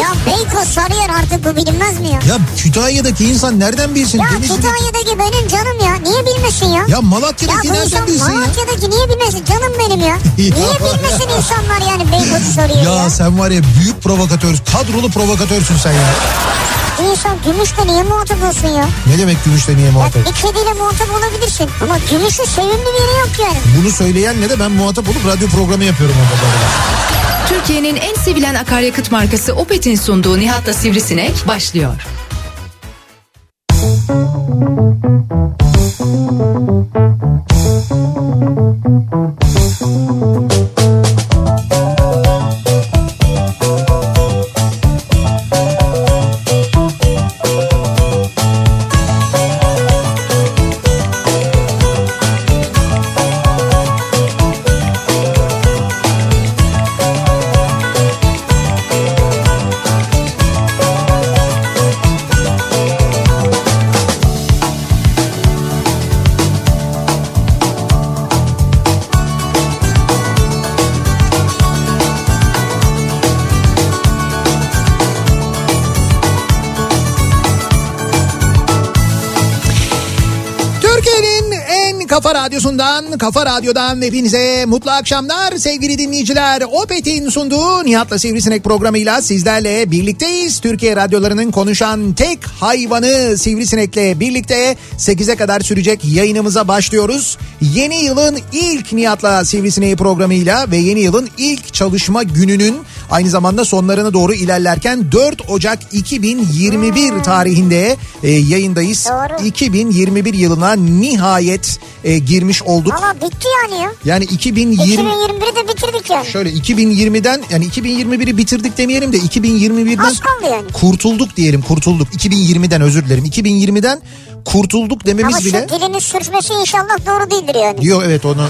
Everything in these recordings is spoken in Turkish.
Ya Beykoz Sarıyer artık bu bilinmez mi ya? Ya Kütahya'daki insan nereden bilsin? Ya Denizli'deki- Kütahya'daki benim canım ya. Niye bilmesin ya? Ya Malatya'daki bu nereden bilsin ya? Malatya'daki niye bilmesin? Canım benim ya. Niye bilmesin insanlar yani Beykoz'u soruyor ya? Ya sen var ya büyük provokatör, kadrolu provokatörsün sen ya. İnsan gümüşle niye muhatap olsun ya? Ne demek gümüşle niye Ya muhatap? bir kediyle muhatap olabilirsin. Ama gümüşün sevimli bir yeri yok yani. Bunu söyleyen ne de ben muhatap olup radyo programı yapıyorum orada. Türkiye'nin en sevilen akaryakıt markası Opet'in sunduğu Nihat'la Sivrisinek başlıyor. Türkiye'nin radyodan hepinize mutlu akşamlar sevgili dinleyiciler. Opet'in sunduğu Nihat'la Sivrisinek programıyla sizlerle birlikteyiz. Türkiye radyolarının konuşan tek hayvanı Sivrisinek'le birlikte 8'e kadar sürecek yayınımıza başlıyoruz. Yeni yılın ilk Nihat'la Sivrisinek programıyla ve yeni yılın ilk çalışma gününün aynı zamanda sonlarına doğru ilerlerken 4 Ocak 2021 tarihinde e, yayındayız. Doğru. 2021 yılına nihayet e, girmiş olduk. Valla bitti yani ya. Yani 2020 2021'i de bitirdik yani. şöyle 2020'den yani 2021'i bitirdik demeyelim de 2021'den Az kaldı yani. kurtulduk diyelim kurtulduk. 2020'den özür dilerim. 2020'den kurtulduk dememiz Ama bile şu dilinin sürçmesi inşallah doğru değildir yani. diyor evet onu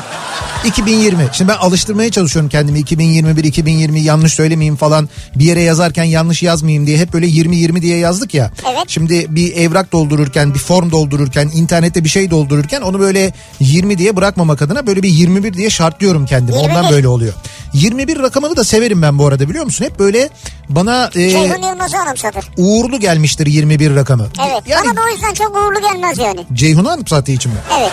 2020. Şimdi ben alıştırmaya çalışıyorum kendimi 2021 2020 yanlış söylemeyeyim falan bir yere yazarken yanlış yazmayayım diye hep böyle 20 20 diye yazdık ya. Evet. Şimdi bir evrak doldururken bir form doldururken internette bir şey doldururken onu böyle 20 diye bırakmamak adına böyle bir 21 diye şartlıyorum kendimi. 21. Ondan böyle oluyor. 21 rakamını da severim ben bu arada biliyor musun? Hep böyle bana e, Ceyhun Yılmaz'ı anımsatır. uğurlu gelmiştir 21 rakamı. Evet. Yani Bana da o yüzden çok uğurlu gelmez yani. Ceyhun'u anımsattığı için mi? Evet.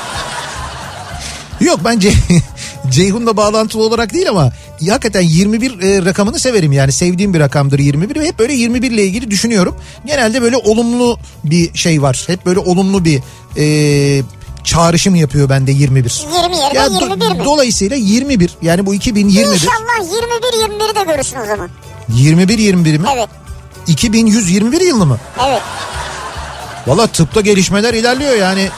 Yok bence Ceyhun'la bağlantılı olarak değil ama hakikaten 21 e, rakamını severim yani sevdiğim bir rakamdır 21 ve hep böyle 21 ile ilgili düşünüyorum. Genelde böyle olumlu bir şey var. Hep böyle olumlu bir e, çağrışım yapıyor bende 21. 20 yerine Ya do- 21 mi? Dolayısıyla 21 yani bu 2021 İnşallah 21 21'i de görürsün o zaman. 21 21 mi? Evet. 2121 yılı mı? Evet. Valla tıpta gelişmeler ilerliyor yani.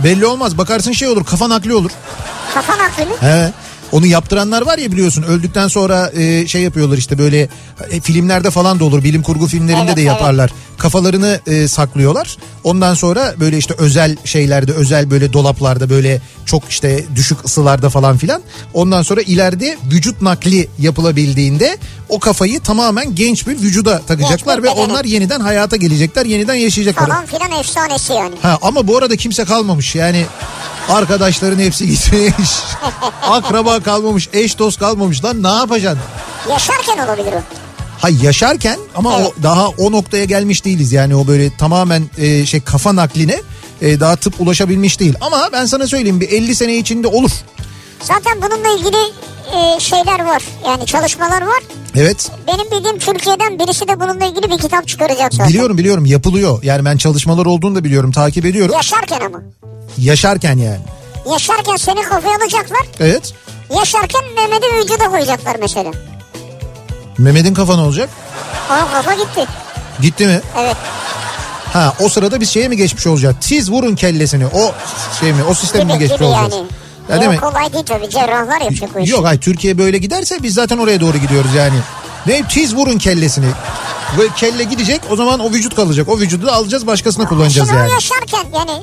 Belli olmaz. Bakarsın şey olur kafa nakli olur. Kafan haklı mı? He. Onu yaptıranlar var ya biliyorsun öldükten sonra e, şey yapıyorlar işte böyle e, filmlerde falan da olur bilim kurgu filmlerinde Evet, de evet. yaparlar. Kafalarını e, saklıyorlar. Ondan sonra böyle işte özel şeylerde özel böyle dolaplarda böyle çok işte düşük ısılarda falan filan. Ondan sonra ileride vücut nakli yapılabildiğinde o kafayı tamamen genç bir vücuda takacaklar Genç ve bedene. onlar yeniden hayata gelecekler, yeniden yaşayacaklar. Falan filan efsanesi yani. Ha ama bu arada kimse kalmamış yani arkadaşların hepsi gitmiş. Akraba kalmamış, eş dost kalmamış lan ne yapacaksın? Yaşarken olabilir o. Ha yaşarken ama Evet. o daha o noktaya gelmiş değiliz yani o böyle tamamen e, şey kafa nakline e, daha tıp ulaşabilmiş değil. Ama ben sana söyleyeyim bir 50 sene içinde olur. Zaten bununla ilgili e, şeyler var. Yani çalışmalar var. Evet Benim bildiğim Türkiye'den birisi de bununla ilgili bir kitap çıkaracak zaten. biliyorum biliyorum yapılıyor. Yani ben çalışmalar olduğunu da biliyorum takip ediyorum. Yaşarken ama. Yaşarken yani. Yaşarken seni kafaya alacaklar. Evet. Yaşarken Mehmet'i vücuda koyacaklar mesela. Mehmet'in kafa ne olacak? Onun kafa gitti. Gitti mi? Evet. Ha o sırada biz şeye mi geçmiş olacağız? Tiz vurun kellesini. O şey mi? O sistemi mi geçmiş gibi olacağız? yani. Ya Yok demek kolay değil tabii. Cerrahlar yapacak o işi. Yok hayır Türkiye böyle giderse biz zaten oraya doğru gidiyoruz yani. Ne tiz vurun kellesini. Ve kelle gidecek o zaman o vücut kalacak. O vücudu da alacağız başkasına kullanacağız Şimdi yani. o yaşarken yani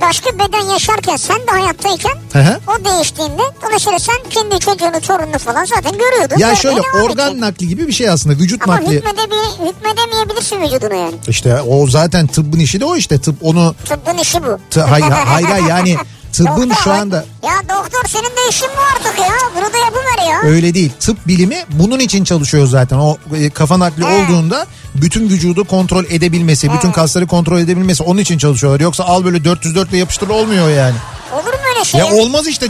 başka beden yaşarken sen de hayattayken Hı hı. o değiştiğinde dolayısıyla sen kendi çocuğunu torununu falan zaten görüyordun. Ya şöyle organ edeceksin. nakli gibi bir şey aslında vücut Ama nakli. hükmedebe- hükmedemeyebilirsin vücuduna yani. İşte o zaten tıbbın işi de o işte tıp onu Tıbbın işi bu. Hayır, hayır, hayır, yani tıbbın Doktor şu anda- Ya doktor senin de işin mi artık ya? Bunu da yapıver ya. öyle değil. Tıp bilimi bunun için çalışıyor zaten. O e, kafa nakli He. olduğunda bütün vücudu kontrol edebilmesi, bütün kasları kontrol edebilmesi onun için çalışıyorlar. Yoksa al böyle 404 ile yapıştır olmuyor yani. Olur mu öyle şey? Ya olmaz işte.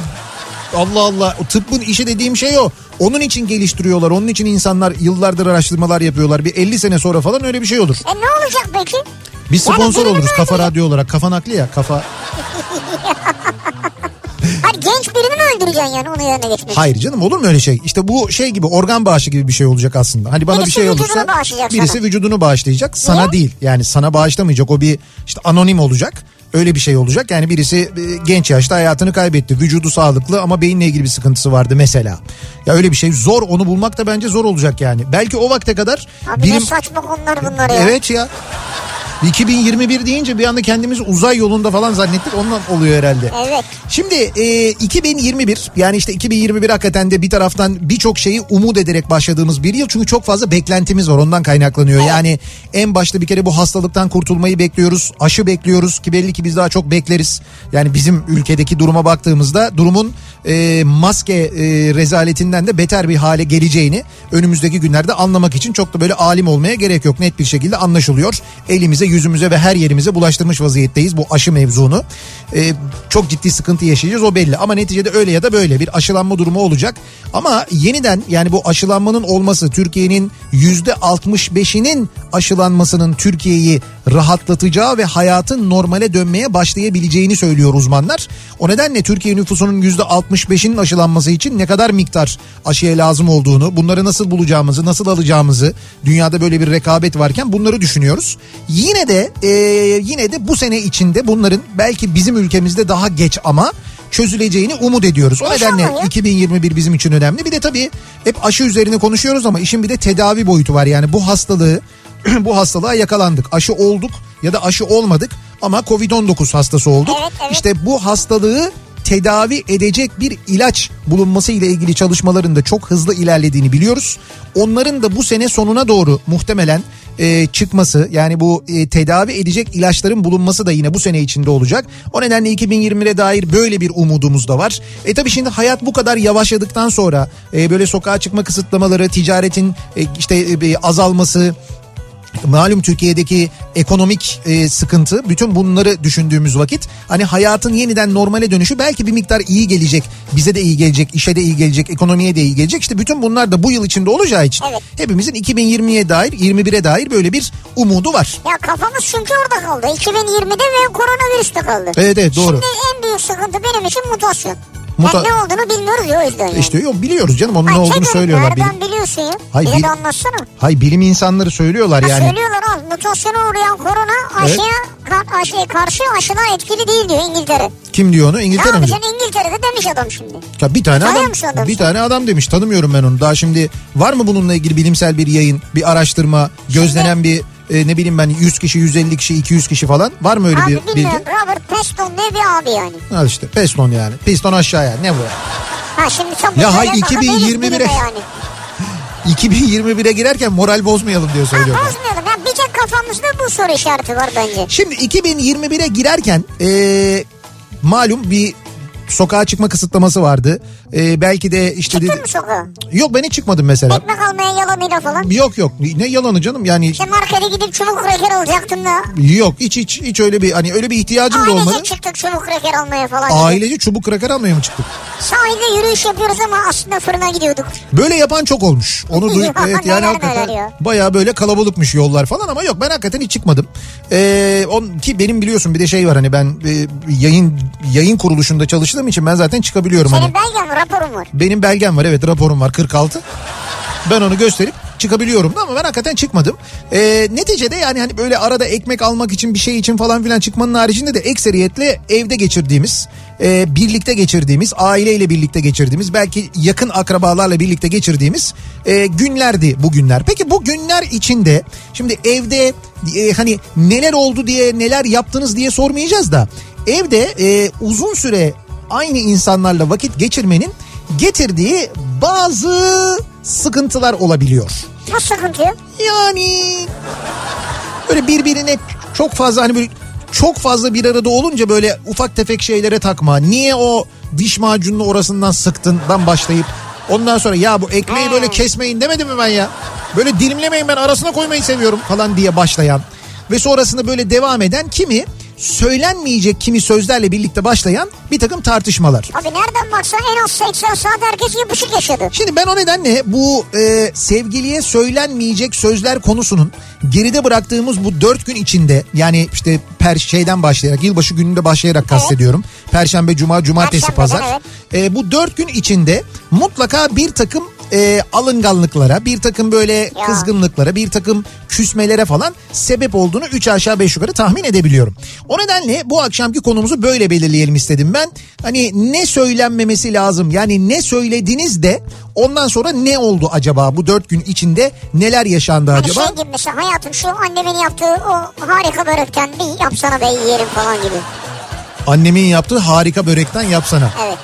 Allah Allah. O tıbbın işi dediğim şey o. Onun için geliştiriyorlar. Onun için insanlar yıllardır araştırmalar yapıyorlar. Bir 50 sene sonra falan öyle bir şey olur. E ne olacak peki? Biz Yani sponsor birini oluruz kafa radyo olarak. Kafa nakli ya kafa. Öldüreceksin yani onun yerine geçmek? Hayır canım olur mu öyle şey? İşte bu şey gibi organ bağışı gibi bir şey olacak aslında. Hani bana Birisi bir şey olursa birisi sana. vücudunu bağışlayacak. Sana Niye? değil. Yani sana bağışlamayacak. O bir işte anonim olacak. Öyle bir şey olacak. Yani birisi e, genç yaşta hayatını kaybetti. Vücudu sağlıklı ama beyinle ilgili bir sıkıntısı vardı mesela. Ya öyle bir şey zor. Onu bulmak da bence zor olacak yani. Belki o vakte kadar Abi bilim... ne saçma konular bunlar ya. Evet ya. 2021 deyince bir anda kendimizi uzay yolunda falan zannettik. Ondan oluyor herhalde. Evet. Şimdi e, 2021 yani işte 2021 hakikaten de bir taraftan birçok şeyi umut ederek başladığımız bir yıl. Çünkü çok fazla beklentimiz var ondan kaynaklanıyor. Yani en başta bir kere bu hastalıktan kurtulmayı bekliyoruz. Aşı bekliyoruz ki belli ki biz daha çok bekleriz. Yani bizim ülkedeki duruma baktığımızda durumun e, maske e, rezaletinden de beter bir hale geleceğini önümüzdeki günlerde anlamak için çok da böyle alim olmaya gerek yok. Net bir şekilde anlaşılıyor. Elimize, yüzümüze ve her yerimize bulaştırmış vaziyetteyiz bu aşı mevzunu. E, çok ciddi sıkıntı yaşayacağız o belli ama neticede öyle ya da böyle bir aşılanma durumu olacak. Ama yeniden yani bu aşılanmanın olması Türkiye'nin yüzde 65'inin aşılanmasının Türkiye'yi rahatlatacağı ve hayatın normale dönmeye başlayabileceğini söylüyor uzmanlar. O nedenle Türkiye nüfusunun yüzde 65'inin aşılanması için ne kadar miktar aşıya lazım olduğunu, bunları nasıl bulacağımızı, nasıl alacağımızı, dünyada böyle bir rekabet varken bunları düşünüyoruz. Yine de e, yine de bu sene içinde bunların belki bizim ülkemizde daha geç ama çözüleceğini umut ediyoruz. O nedenle ya. 2021 bizim için önemli. Bir de tabii hep aşı üzerine konuşuyoruz ama işin bir de tedavi boyutu var. Yani bu hastalığı bu hastalığa yakalandık. Aşı olduk ya da aşı olmadık ama Covid-19 hastası olduk. Evet, evet. İşte bu hastalığı tedavi edecek bir ilaç bulunması ile ilgili çalışmaların da çok hızlı ilerlediğini biliyoruz. Onların da bu sene sonuna doğru muhtemelen e, çıkması yani bu e, tedavi edecek ilaçların bulunması da yine bu sene içinde olacak. O nedenle 2020'ye dair böyle bir umudumuz da var. E tabii şimdi hayat bu kadar yavaşladıktan sonra e, böyle sokağa çıkma kısıtlamaları, ticaretin e, işte e, azalması, malum Türkiye'deki ekonomik e, sıkıntı bütün bunları düşündüğümüz vakit hani hayatın yeniden normale dönüşü belki bir miktar iyi gelecek. Bize de iyi gelecek, işe de iyi gelecek, ekonomiye de iyi gelecek. İşte bütün bunlar da bu yıl içinde olacağı için Evet. hepimizin 2020'ye dair, 21'e dair böyle bir umudu var. Ya kafamız çünkü orada kaldı. 2020'de ve koronavirüste kaldı. Evet evet doğru. Şimdi en büyük sıkıntı benim için mutasyon. Muta- Yani ne olduğunu bilmiyoruz ya o yüzden yani. İşte yok biliyoruz canım onun ne Ay, olduğunu Kedim, söylüyorlar. Nereden Bilim, biliyorsun ya? Hayır, bil- anlatsana. hay bilim insanları söylüyorlar Ha, yani. Söylüyorlar al mutasyona uğrayan korona aşıya ka- aşıya karşı aşılar etkili değil diyor İngiltere. Kim diyor onu? Ne İngiltere mi? yapacaksın İngiltere'de demiş adam şimdi. Ya bir tane adam adamı bir tane adam demiş tanımıyorum ben onu. Daha şimdi var mı bununla ilgili bilimsel bir yayın, bir araştırma, gözlenen bir e, ne bileyim ben 100 kişi, 150 kişi, 200 kişi falan var mı öyle Abi bir bilgi? bilmiyorum Robert Peston ne bir abi yani. Al işte piston yani. Piston aşağıya ne bu? Ha şimdi çok Ya hay böyle baka değiliz 2021'e bilime yani. 2021'e girerken moral bozmayalım diyor Ha, söylüyorlar. bozmayalım. Ya bir tek kafamızda bu soru işareti var bence. Şimdi 2021'e girerken e, malum bir sokağa çıkma kısıtlaması vardı. E, belki de işte Çıktın dedi- mı sokağa? yok ben hiç çıkmadım mesela. Ekmek almaya yalanıyla falan. Yok yok ne yalanı canım yani İşte markete gidip çubuk kreker alacaktım da. yok hiç hiç hiç öyle bir hani öyle bir ihtiyacım da olmadı. Ailece çıktık çubuk kreker almaya falan. Ailece çubuk kraker almaya mı çıktık? Sahilde yürüyüş yapıyoruz ama aslında fırına gidiyorduk. Böyle yapan çok olmuş. Onu duy Ya, evet yani hakikaten neler ya. bayağı böyle kalabalıkmış yollar falan ama yok ben hakikaten hiç çıkmadım. Ee, on, ki benim biliyorsun bir de şey var hani ben e, yayın yayın kuruluşunda çalıştığım için ben zaten çıkabiliyorum hani. Senin belgen mi raporun var. Benim belgem var evet raporum var 46. Ben onu gösterip çıkabiliyorum da ama ben hakikaten çıkmadım. Ee, neticede yani hani böyle arada ekmek almak için bir şey için falan filan çıkmanın haricinde de ekseriyetle evde geçirdiğimiz, e, birlikte geçirdiğimiz, aileyle birlikte geçirdiğimiz, belki yakın akrabalarla birlikte geçirdiğimiz e, günlerdi bu günler. Peki bu günler içinde şimdi evde e, hani neler oldu diye neler yaptınız diye sormayacağız da Evde e, uzun süre aynı insanlarla vakit geçirmenin getirdiği bazı sıkıntılar olabiliyor. Nasıl sıkıntı? Yani böyle birbirine çok fazla hani böyle çok fazla bir arada olunca böyle ufak tefek şeylere takma. Niye o diş macununu orasından sıktından başlayıp ondan sonra ya bu ekmeği böyle kesmeyin demedim mi ben ya? Böyle dilimlemeyin ben arasına koymayı seviyorum falan diye başlayan ve sonrasında böyle devam eden kimi söylenmeyecek kimi sözlerle birlikte başlayan bir takım tartışmalar. Abi nereden baksan en az 80 saat herkes yapışık yaşadı. Şimdi ben o nedenle bu e, sevgiliye söylenmeyecek sözler konusunun geride bıraktığımız bu dört gün içinde yani işte per şeyden başlayarak yılbaşı gününde başlayarak kastediyorum. Perşembe, cuma, cumartesi, Perşembeden, pazar. E, bu dört gün içinde mutlaka bir takım e, alınganlıklara, bir takım böyle kızgınlıklara, bir takım küsmelere falan sebep olduğunu 3 aşağı 5 yukarı tahmin edebiliyorum. O nedenle bu akşamki konumuzu böyle belirleyelim istedim ben. Hani ne söylenmemesi lazım yani ne söylediniz de ondan sonra ne oldu acaba bu 4 gün içinde neler yaşandı Hani acaba? şey gibi mesela hayatım şu annemin yaptığı o harika börekten bir yapsana be yiyelim falan gibi. Annemin yaptığı harika börekten yapsana. Evet.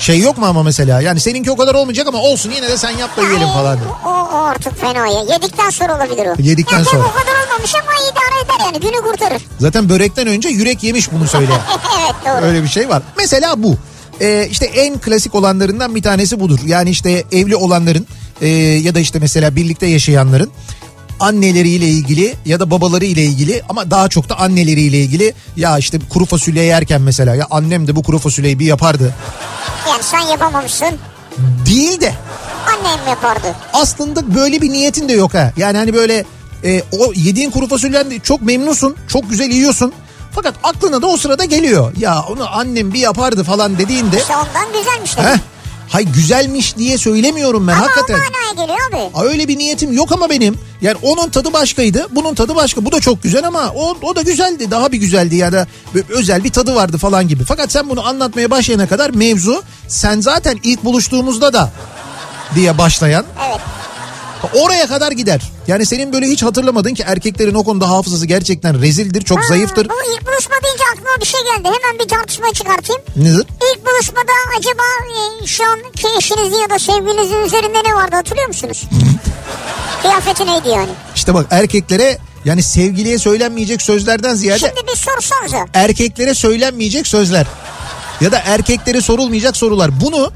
Şey yok mu ama mesela yani seninki o kadar olmayacak ama olsun yine de sen yap da yiyelim Ay, falan. O, o artık fena ya. Yedikten sonra olabilir o. Yedikten ya, sonra. o kadar olmamış ama idare eder yani günü kurtarır. Zaten börekten önce yürek yemiş bunu söyle. evet doğru. Öyle bir şey var. Mesela bu. Ee, işte en klasik olanlarından bir tanesi budur. Yani işte evli olanların e, ya da işte mesela birlikte yaşayanların anneleriyle ilgili ya da babaları ile ilgili ama daha çok da anneleriyle ilgili ya işte kuru fasulye yerken mesela ya annem de bu kuru fasulyeyi bir yapardı. Yani sen yapamamışsın. Değil de Annem yapardı. aslında böyle bir niyetin de yok ha. Yani hani böyle e, o yediğin kuru fasulyen de çok memnunsun, çok güzel yiyorsun. Fakat aklına da o sırada geliyor. Ya onu annem bir yapardı falan dediğinde İşte ondan güzelmiş. Heh. Hay güzelmiş diye söylemiyorum ben Ama hakikaten. manaya geliyor abi. Aa, Öyle bir niyetim yok ama benim. Yani onun tadı başkaydı, bunun tadı başka. Bu da çok güzel ama o, o da güzeldi. Daha bir güzeldi ya da özel bir tadı vardı falan gibi. Fakat sen bunu anlatmaya başlayana kadar mevzu sen zaten ilk buluştuğumuzda da diye başlayan Evet. Oraya kadar gider. Yani senin böyle hiç hatırlamadın ki erkeklerin o konuda hafızası gerçekten rezildir, çok Ha, zayıftır. Bu ilk buluşma deyince aklıma bir şey geldi. Hemen bir tartışma çıkartayım. Nedir? İlk buluşmada acaba e, şu anki eşinizin ya da sevgilinizin üzerinde ne vardı hatırlıyor musunuz? Kıyafeti neydi yani? İşte bak erkeklere yani sevgiliye söylenmeyecek sözlerden ziyade Şimdi bir sorsanıza. erkeklere söylenmeyecek sözler ya da erkeklere sorulmayacak sorular. Bunu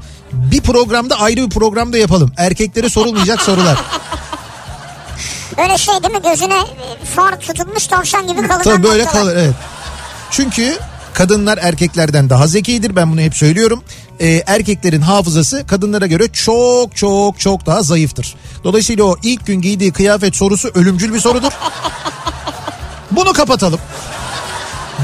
bir programda ayrı bir programda yapalım. Erkeklere sorulmayacak sorular. Öyle şey değil mi gözüne far tutulmuş tavşan gibi kalın. Tabii böyle noktalar. kalır evet. Çünkü kadınlar erkeklerden daha zekidir ben bunu hep söylüyorum. Ee, erkeklerin hafızası kadınlara göre çok çok çok daha zayıftır. Dolayısıyla o ilk gün giydiği kıyafet sorusu ölümcül bir sorudur. Bunu kapatalım.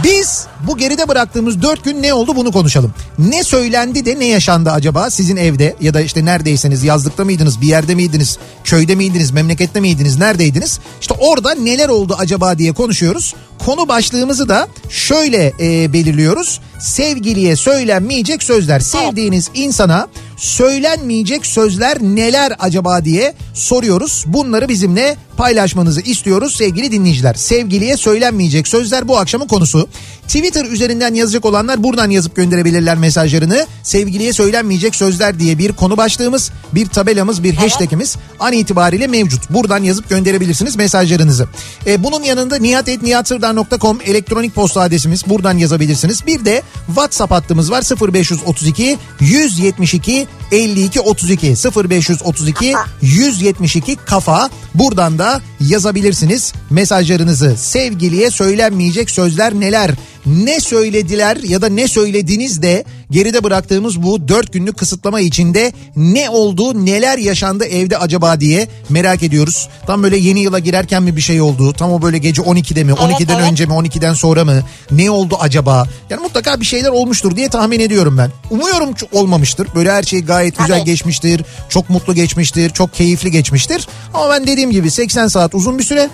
Biz bu geride bıraktığımız dört gün ne oldu? Bunu konuşalım. Ne söylendi de ne yaşandı acaba? Sizin evde ya da işte neredeyseniz yazlıkta mıydınız bir yerde miydiniz köyde miydiniz memlekette miydiniz neredeydiniz? İşte orada neler oldu acaba diye konuşuyoruz. Konu başlığımızı da şöyle e, belirliyoruz. Sevgiliye söylenmeyecek sözler. Sevdiğiniz insana söylenmeyecek sözler neler acaba diye soruyoruz. Bunları bizimle paylaşmanızı istiyoruz sevgili dinleyiciler. Sevgiliye söylenmeyecek sözler bu akşamın konusu. Twitter üzerinden yazacak olanlar buradan yazıp gönderebilirler mesajlarını. Sevgiliye söylenmeyecek sözler diye bir konu başlığımız, bir tabelamız, bir hashtagimiz an itibariyle mevcut. Buradan yazıp gönderebilirsiniz mesajlarınızı. E, bunun yanında nihatetnihatsırdar.com elektronik posta adresimiz. Buradan yazabilirsiniz. Bir de WhatsApp hattımız var 0532 172 52 32 0532 172 kafa. Buradan da yazabilirsiniz mesajlarınızı. Sevgiliye söylenmeyecek sözler neler? Ne söylediler ya da ne söylediniz de geride bıraktığımız bu 4 günlük kısıtlama içinde ne oldu, neler yaşandı evde acaba diye merak ediyoruz. Tam böyle yeni yıla girerken mi bir şey oldu? Tam o böyle gece 12'de mi? 12'den evet. önce mi? 12'den sonra mı? Ne oldu acaba? Yani mutlaka bir şeyler olmuştur diye tahmin ediyorum ben. Umuyorum olmamıştır. Böyle her şey gayet güzel Tabii. geçmiştir. Çok mutlu geçmiştir. Çok keyifli geçmiştir. Ama ben dediğim gibi 80 saat uzun bir süre.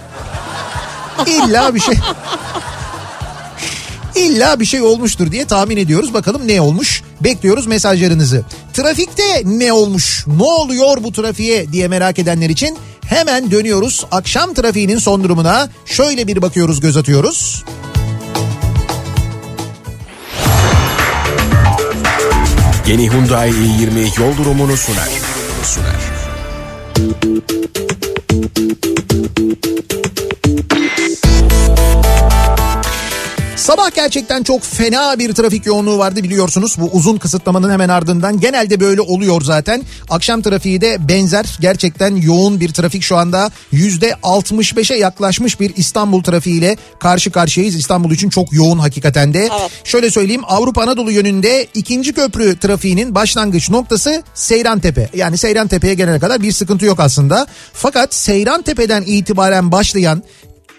İlla bir şey İlla bir şey olmuştur diye tahmin ediyoruz. Bakalım ne olmuş? Bekliyoruz mesajlarınızı. Trafikte ne olmuş? Ne oluyor bu trafiğe diye merak edenler için hemen dönüyoruz. Akşam trafiğinin son durumuna şöyle bir bakıyoruz, göz atıyoruz. Yeni Hyundai i20 yol durumunu sunar. sunar. Sabah gerçekten çok fena bir trafik yoğunluğu vardı biliyorsunuz. Bu uzun kısıtlamanın hemen ardından genelde böyle oluyor zaten. Akşam trafiği de benzer gerçekten yoğun bir trafik şu anda %65'e yaklaşmış bir İstanbul trafiğiyle karşı karşıyayız. İstanbul için çok yoğun hakikaten de. Evet. Şöyle söyleyeyim Avrupa Anadolu yönünde ikinci köprü trafiğinin başlangıç noktası Seyran Tepe. Yani Seyran Tepe'ye gelene kadar bir sıkıntı yok aslında. Fakat Seyran Tepe'den itibaren başlayan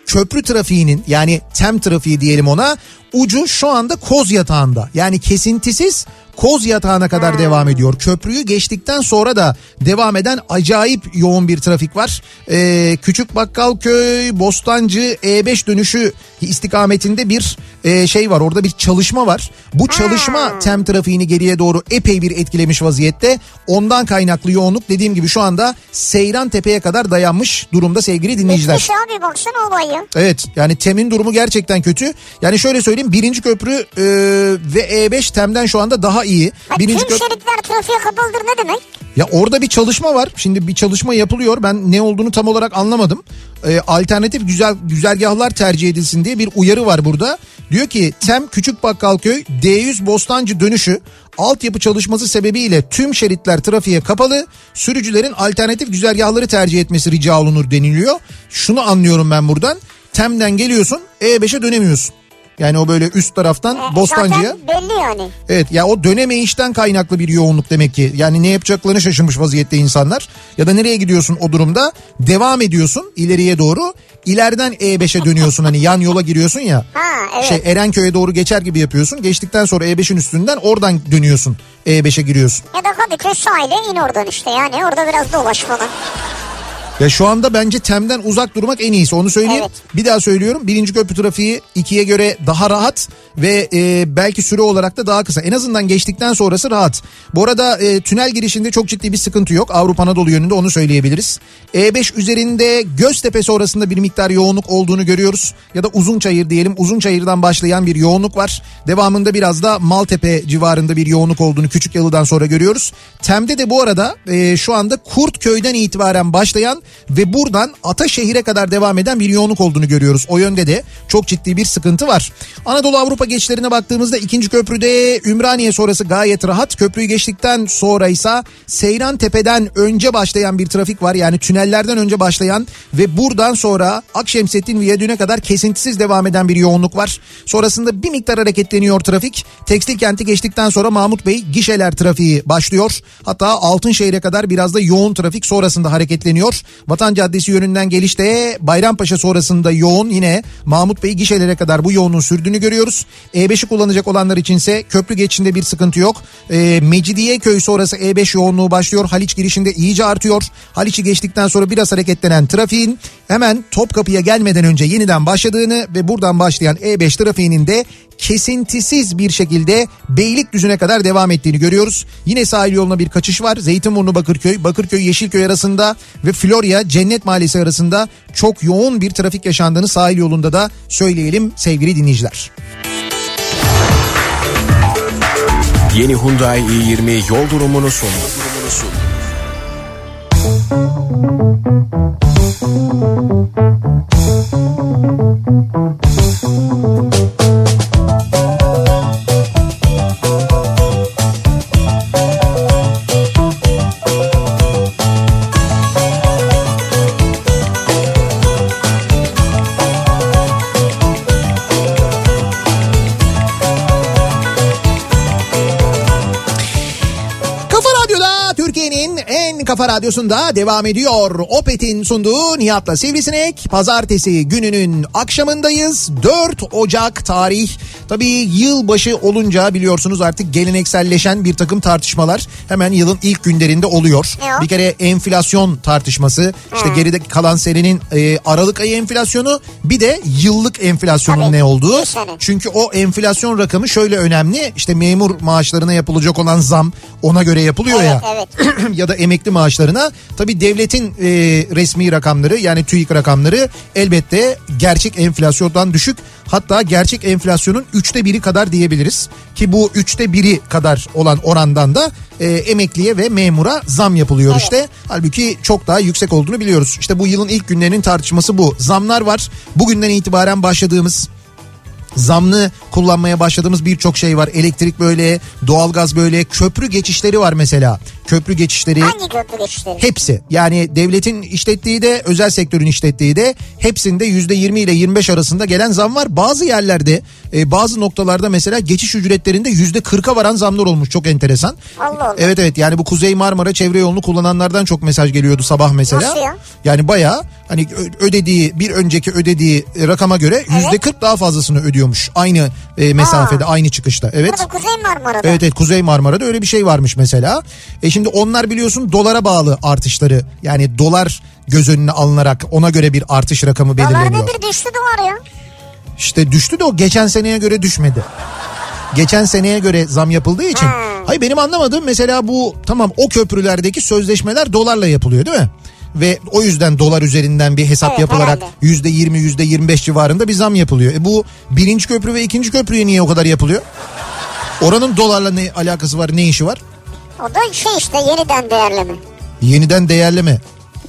köprü trafiğinin yani tem trafiği diyelim ona ucu şu anda koz yatağında. Yani kesintisiz koz yatağına kadar devam ediyor. Köprüyü geçtikten sonra da devam eden acayip yoğun bir trafik var. Ee, Küçük Bakkalköy, Bostancı, E5 dönüşü istikametinde bir e, şey var. Orada bir çalışma var. Bu çalışma tem trafiğini geriye doğru epey bir etkilemiş vaziyette. Ondan kaynaklı yoğunluk dediğim gibi şu anda Seyran Tepe'ye kadar dayanmış durumda sevgili dinleyiciler. Bitmiş abi baksana olayı. Evet yani TEM'in durumu gerçekten kötü. Yani şöyle söyleyeyim birinci köprü e, ve E5 TEM'den şu anda daha iyi. Ha, Birinci tüm köprü... şeritler trafiğe kapalıdır ne demek? Ya orada bir çalışma var. Şimdi bir çalışma yapılıyor. Ben ne olduğunu tam olarak anlamadım. Ee, alternatif güzel güzergahlar tercih edilsin diye bir uyarı var burada. Diyor ki TEM Küçük Bakkalköy D100 Bostancı dönüşü altyapı çalışması sebebiyle tüm şeritler trafiğe kapalı. Sürücülerin alternatif güzergahları tercih etmesi rica olunur deniliyor. Şunu anlıyorum ben buradan. TEM'den geliyorsun E5'e dönemiyorsun. Yani o böyle üst taraftan E, Bostancı'ya. Belli yani. Evet ya o dönemeyişten kaynaklı bir yoğunluk demek ki. Yani ne yapacaklarını şaşırmış vaziyette insanlar. Ya da nereye gidiyorsun o durumda? Devam ediyorsun ileriye doğru. İleriden E5'e dönüyorsun hani yan yola giriyorsun ya. Ha evet. Şey Erenköy'e doğru geçer gibi yapıyorsun. Geçtikten sonra E5'in üstünden oradan dönüyorsun. E5'e giriyorsun. Ya da Kadıköy sahile in oradan işte yani orada biraz dolaş falan. Ya şu anda bence TEM'den uzak durmak en iyisi onu söyleyeyim. Evet. Bir daha söylüyorum. Birinci köprü trafiği ikiye göre daha rahat ve e, belki süre olarak da daha kısa. En azından geçtikten sonrası rahat. Bu arada e, tünel girişinde çok ciddi bir sıkıntı yok. Avrupa Anadolu yönünde onu söyleyebiliriz. E5 üzerinde Göztepe sonrasında bir miktar yoğunluk olduğunu görüyoruz. Ya da Uzunçayır diyelim. Uzunçayır'dan başlayan bir yoğunluk var. Devamında biraz da Maltepe civarında bir yoğunluk olduğunu Küçük Yalı'dan sonra görüyoruz. TEM'de de bu arada e, şu anda Kurtköy'den itibaren başlayan ve buradan Ataşehir'e kadar devam eden bir yoğunluk olduğunu görüyoruz. O yönde de çok ciddi bir sıkıntı var. Anadolu Avrupa geçişlerine baktığımızda ikinci köprüde Ümraniye sonrası gayet rahat. Köprüyü geçtikten sonra ise Seyran Tepe'den önce başlayan bir trafik var. Yani tünellerden önce başlayan ve buradan sonra Akşemsettin Viyadüğü'ne kadar kesintisiz devam eden bir yoğunluk var. Sonrasında bir miktar hareketleniyor trafik. Tekstil kenti geçtikten sonra Mahmut Bey gişeler trafiği başlıyor. Hatta Altınşehir'e kadar biraz da yoğun trafik sonrasında hareketleniyor. Vatan Caddesi yönünden gelişte Bayrampaşa sonrasında yoğun yine Mahmut Bey gişelere kadar bu yoğunluğun sürdüğünü görüyoruz. E5'i kullanacak olanlar içinse köprü geçişinde bir sıkıntı yok. E, Mecidiyeköy sonrası E5 yoğunluğu başlıyor. Haliç girişinde iyice artıyor. Haliç'i geçtikten sonra biraz hareketlenen trafiğin hemen Topkapı'ya gelmeden önce yeniden başladığını ve buradan başlayan E5 trafiğinin de kesintisiz bir şekilde Beylikdüzü'ne kadar devam ettiğini görüyoruz. Yine sahil yoluna bir kaçış var. Zeytinburnu Bakırköy, Bakırköy Yeşilköy arasında ve Florya Cennet Mahallesi arasında çok yoğun bir trafik yaşandığını sahil yolunda da söyleyelim sevgili dinleyiciler. Yeni Hyundai i20 yol durumunu sundu. Kafa kafa radyosunda devam ediyor. Opet'in sunduğu Nihat'la Sivrisinek. Pazartesi gününün akşamındayız. 4 Ocak tarih. Tabii yılbaşı olunca biliyorsunuz artık gelenekselleşen bir takım tartışmalar hemen yılın ilk günlerinde oluyor. O? Bir kere enflasyon tartışması. işte geride kalan senenin e, Aralık ayı enflasyonu bir de yıllık enflasyonun Tabii, ne olduğu. Çünkü o enflasyon rakamı şöyle önemli. İşte memur maaşlarına yapılacak olan zam ona göre yapılıyor Evet ya. evet. ya da emekli maaşlarına. Tabi devletin e, resmi rakamları yani TÜİK rakamları elbette gerçek enflasyondan düşük. Hatta gerçek enflasyonun üçte biri kadar diyebiliriz. Ki bu üçte biri kadar olan orandan da e, emekliye ve memura zam yapılıyor Evet. işte. Halbuki çok daha yüksek olduğunu biliyoruz. İşte bu yılın ilk günlerinin tartışması bu. Zamlar var. Bugünden itibaren başladığımız zamlı kullanmaya başladığımız birçok şey var. Elektrik böyle, doğalgaz böyle, köprü geçişleri var mesela. Köprü geçişleri Hangi köprü geçişleri? hepsi. Yani devletin işlettiği de özel sektörün işlettiği de hepsinde yüzde 20 ile 25 arasında gelen zam var. Bazı yerlerde e, bazı noktalarda mesela geçiş ücretlerinde yüzde 40'a varan zamlar olmuş çok enteresan. Allah Allah. Evet evet yani bu Kuzey Marmara çevre yolunu kullananlardan çok mesaj geliyordu sabah mesela. Nasıl ya? Yani bayağı hani ödediği bir önceki ödediği e, rakama göre yüzde 40 daha fazlasını ödüyormuş. Aynı e, mesafede aynı çıkışta. Evet. Burada Kuzey Marmara'da. Evet evet Kuzey Marmara'da öyle bir şey varmış mesela. E şimdi onlar biliyorsun dolara bağlı artışları yani dolar göz önüne alınarak ona göre bir artış rakamı Dolar belirleniyor. nedir düştü dolar ya. İşte düştü de o geçen seneye göre düşmedi. Geçen seneye göre zam yapıldığı için. Ha. Hayır benim anlamadığım mesela bu tamam o köprülerdeki sözleşmeler dolarla yapılıyor değil mi? Ve o yüzden dolar üzerinden bir hesap Evet, yapılarak yüzde yirmi yüzde yirmi beş civarında bir zam yapılıyor. E bu birinci köprü ve ikinci köprüye niye o kadar yapılıyor? Oranın dolarla ne alakası var ne işi var? O da şey işte yeniden değerleme. Yeniden değerleme.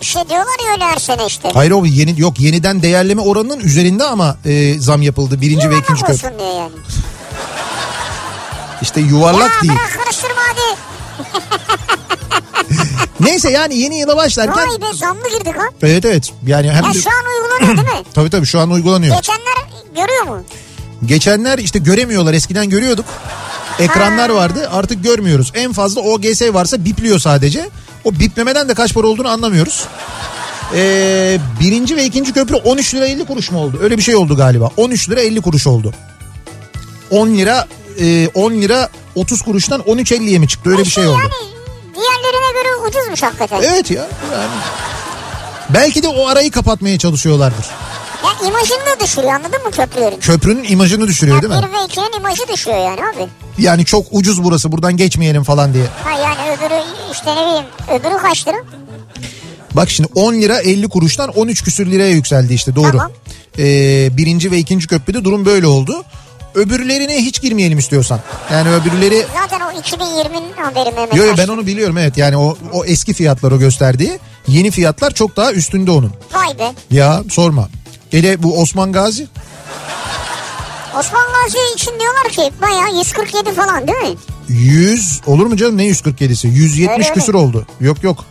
Bir şey diyorlar ya öyle her sene işte. Hayır o yeni yok yeniden değerleme oranının üzerinde ama e, zam yapıldı birinci ve Yuvarlak ikinci köprü. olsun diye yani. İşte yuvarlak ya değil. bırak karıştırma hadi. Neyse yani yeni yıla başlarken Vay be zamlı girdik ha. evet evet yani hem Ya de şu an uygulanıyor değil mi? tabii tabii şu an uygulanıyor. Geçenler görüyor mu? Geçenler işte göremiyorlar eskiden görüyorduk. Ekranlar vardı artık görmüyoruz. En fazla OGS varsa bipliyor sadece. O biplemeden de kaç para olduğunu anlamıyoruz. Ee, birinci ve ikinci köprü 13 lira 50 kuruş mu oldu? Öyle bir şey oldu galiba. 13 lira 50 kuruş oldu. 10 lira e, 10 lira 30 kuruştan 13.50'ye mi çıktı? Öyle bir şey oldu. Yani diğerlerine göre ucuzmuş hakikaten. Evet ya. Yani. Belki de o arayı kapatmaya çalışıyorlardır. Ya imajını da düşürüyor anladın mı köprülerin? Köprünün imajını düşürüyor değil mi? 1 ve 2'nin imajı düşüyor yani abi. Yani çok ucuz burası buradan geçmeyelim falan diye. Ha yani öbürü işte ne bileyim öbürü kaç lira? Bak şimdi 10 lira 50 kuruştan 13 küsür liraya yükseldi işte doğru. Tamam. Ee, birinci ve ikinci köprüde durum böyle oldu. Öbürlerine hiç girmeyelim istiyorsan. Yani öbürleri... Zaten o 2020'nin haberi Mehmet Yo, yo, ben onu biliyorum evet yani o, o eski fiyatlar o gösterdiği. Yeni fiyatlar çok daha üstünde onun. Vay be. Ya sorma. Hele bu Osman Gazi Osman Gazi için diyorlar ki bayağı 147 falan değil mi? 100 olur mu canım ne 147'si 170 Öyle, öyle. küsür oldu. Yok yok.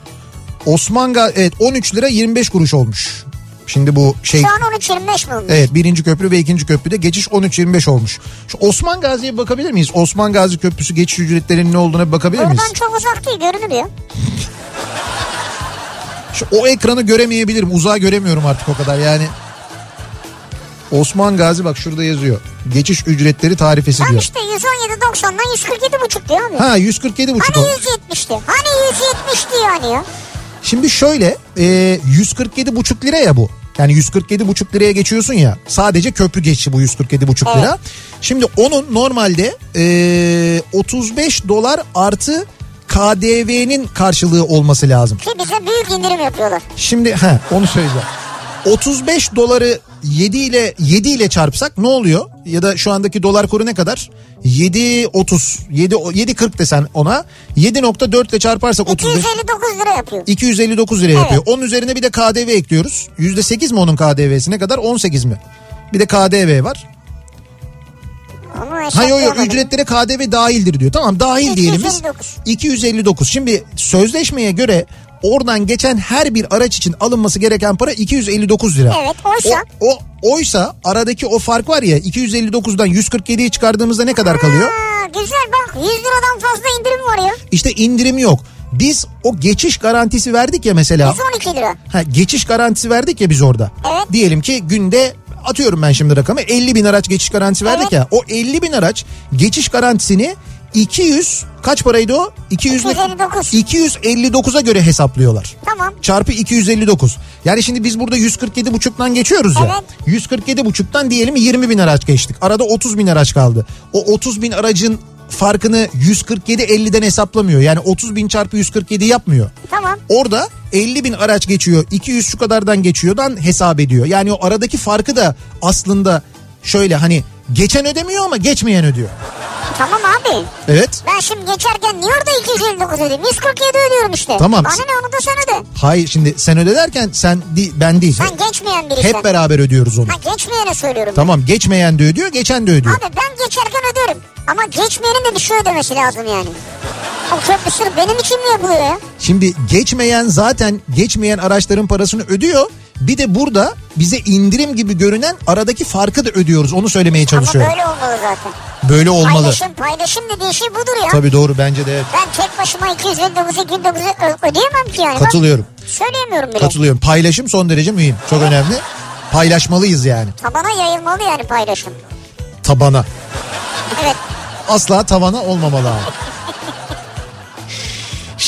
Osman Gazi evet 13 lira 25 kuruş olmuş. Şimdi bu şey Şu an 13.25 mi olmuş? Evet birinci köprü ve ikinci köprüde geçiş 13.25 olmuş. Şu Osman Gazi'ye bakabilir miyiz? Osman Gazi Köprüsü geçiş ücretlerinin ne olduğuna bakabilir miyiz? Buradan çok uzak değil görünür ya. Şu, o ekranı göremeyebilirim. Uzağa göremiyorum artık o kadar yani. Osman Gazi bak şurada yazıyor. Geçiş ücretleri tarifesi Tam diyor. işte 117.90'dan 147.5 diyor abi. Ha 147 buçuk. Hani 170'ti? Hani 170'ti yani ya? Şimdi şöyle e, 147 buçuk lira ya bu. Yani 147 buçuk liraya geçiyorsun ya. Sadece köprü geçişi bu 147 buçuk lira. Evet. Şimdi onun normalde e, 35 dolar artı KDV'nin karşılığı olması lazım. Ki bize büyük indirim yapıyorlar. Şimdi ha onu söyleyeceğim. 35 doları 7 ile 7 ile çarpsak ne oluyor? Ya da şu andaki dolar kuru ne kadar? 7.30 7 7.40 desen ona 7.4 ile çarparsak 35 259 lira yapıyor. 259 lira yapıyor. Onun üzerine bir de KDV ekliyoruz. %8 mi onun KDV'si ne kadar? 18 mi? Bir de KDV var. Ha yok hesaplayamadım. ücretlere KDV dahildir diyor. Tamam dahil diyelim biz. 259. 259. Şimdi sözleşmeye göre oradan geçen her bir araç için alınması gereken para 259 lira. Evet, oysa? O, o oysa aradaki o fark var ya 259'dan 147'yi çıkardığımızda ne kadar kalıyor? Ha, güzel bak 100 liradan fazla indirim var ya. İşte indirim yok. Biz o geçiş garantisi verdik ya mesela. 112 lira. Ha, geçiş garantisi verdik ya biz orada. Evet. Diyelim ki günde atıyorum ben şimdi rakamı 50 bin araç geçiş garantisi verdik Evet. ya. O 50 bin araç geçiş garantisini 200 kaç paraydı o? 200 ne- 259. 259'a göre hesaplıyorlar. Tamam. Çarpı 259. Yani şimdi biz burada 147 buçuktan geçiyoruz ya. Evet. 147 buçuktan diyelim 20 bin araç geçtik. Arada 30 bin araç kaldı. O 30 bin aracın farkını 147.50'den hesaplamıyor. Yani 30 bin çarpı 147 yapmıyor. Tamam. Orada 50 bin araç geçiyor 200 şu kadardan geçiyordan hesap ediyor. Yani o aradaki farkı da aslında şöyle hani geçen ödemiyor ama geçmeyen ödüyor. Tamam abi. Evet. Ben şimdi geçerken niye orada 259 ödeyeyim? 147 ödüyorum işte. Tamam. Bana ne onu da sen öde. Hayır şimdi sen öde derken sen değil ben değil. Ben geçmeyen birisi. Hep beraber ödüyoruz onu. Ha geçmeyene söylüyorum. Tamam geçmeyen de ödüyor geçen de ödüyor. Abi ben geçerken öderim. Ama geçmeyenin de bir şey ödemesi lazım yani. O köprü sırf benim için mi yapılıyor ya? Şimdi geçmeyen zaten geçmeyen araçların parasını ödüyor. Bir de burada bize indirim gibi görünen aradaki farkı da ödüyoruz. Onu söylemeye Ama çalışıyorum. böyle olmalı zaten. Böyle, olmalı. Paylaşım, paylaşım dediğin şey budur ya. Tabii doğru bence de evet. Ben tek başıma 259 259'u ö- ödeyemem ki yani. Bak, Katılıyorum. söyleyemiyorum bile. Katılıyorum. Paylaşım son derece mühim. Çok önemli. Paylaşmalıyız yani. Tabana yayılmalı yani paylaşım. Tabana. Evet. Asla tavana olmamalı abi.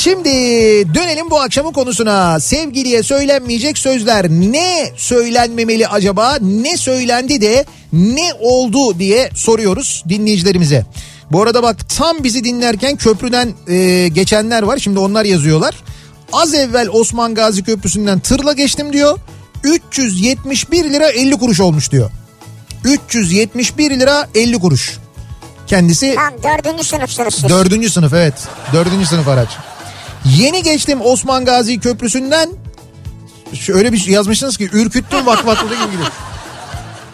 Şimdi dönelim bu akşamın konusuna. Sevgiliye söylenmeyecek sözler ne söylenmemeli acaba? Ne söylendi de ne oldu diye soruyoruz dinleyicilerimize. Bu arada bak tam bizi dinlerken köprüden e, geçenler var. Şimdi onlar yazıyorlar. Az evvel Osman Gazi Köprüsü'nden tırla geçtim diyor. 371 lira 50 kuruş olmuş diyor. 371 lira 50 kuruş. Kendisi Tamam dördüncü sınıfsınız siz. Dördüncü sınıf evet. Dördüncü sınıf araç. Yeni geçtim Osman Gazi Köprüsü'nden. Şöyle bir yazmışsınız ki ürküttüm vak vak gibi gidiyor.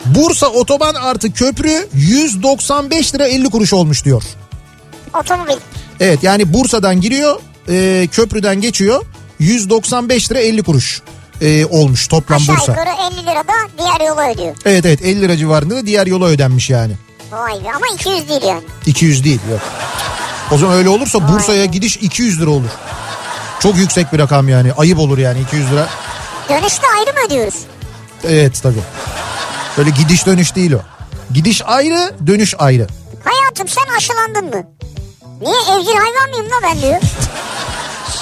Bursa otoban artı köprü 195 lira 50 kuruş olmuş diyor. Otomobil. Evet yani Bursa'dan giriyor e, köprüden geçiyor 195 lira 50 kuruş e, olmuş toplam Aşağı Bursa. yukarı 50 lira da diğer yola ödüyor. Evet evet 50 lira civarında da diğer yola ödenmiş yani. Vay be ama 200 değil yani. 200 değil yok. O zaman öyle olursa Bursa'ya gidiş 200 lira olur. Çok yüksek bir rakam yani. Ayıp olur yani 200 lira. Dönüşte ayrı mı ödüyoruz? Evet tabii. Öyle gidiş dönüş değil o. Gidiş ayrı, dönüş ayrı. Hayatım sen aşılandın mı? Niye evcil hayvan mıyım la ben diyor.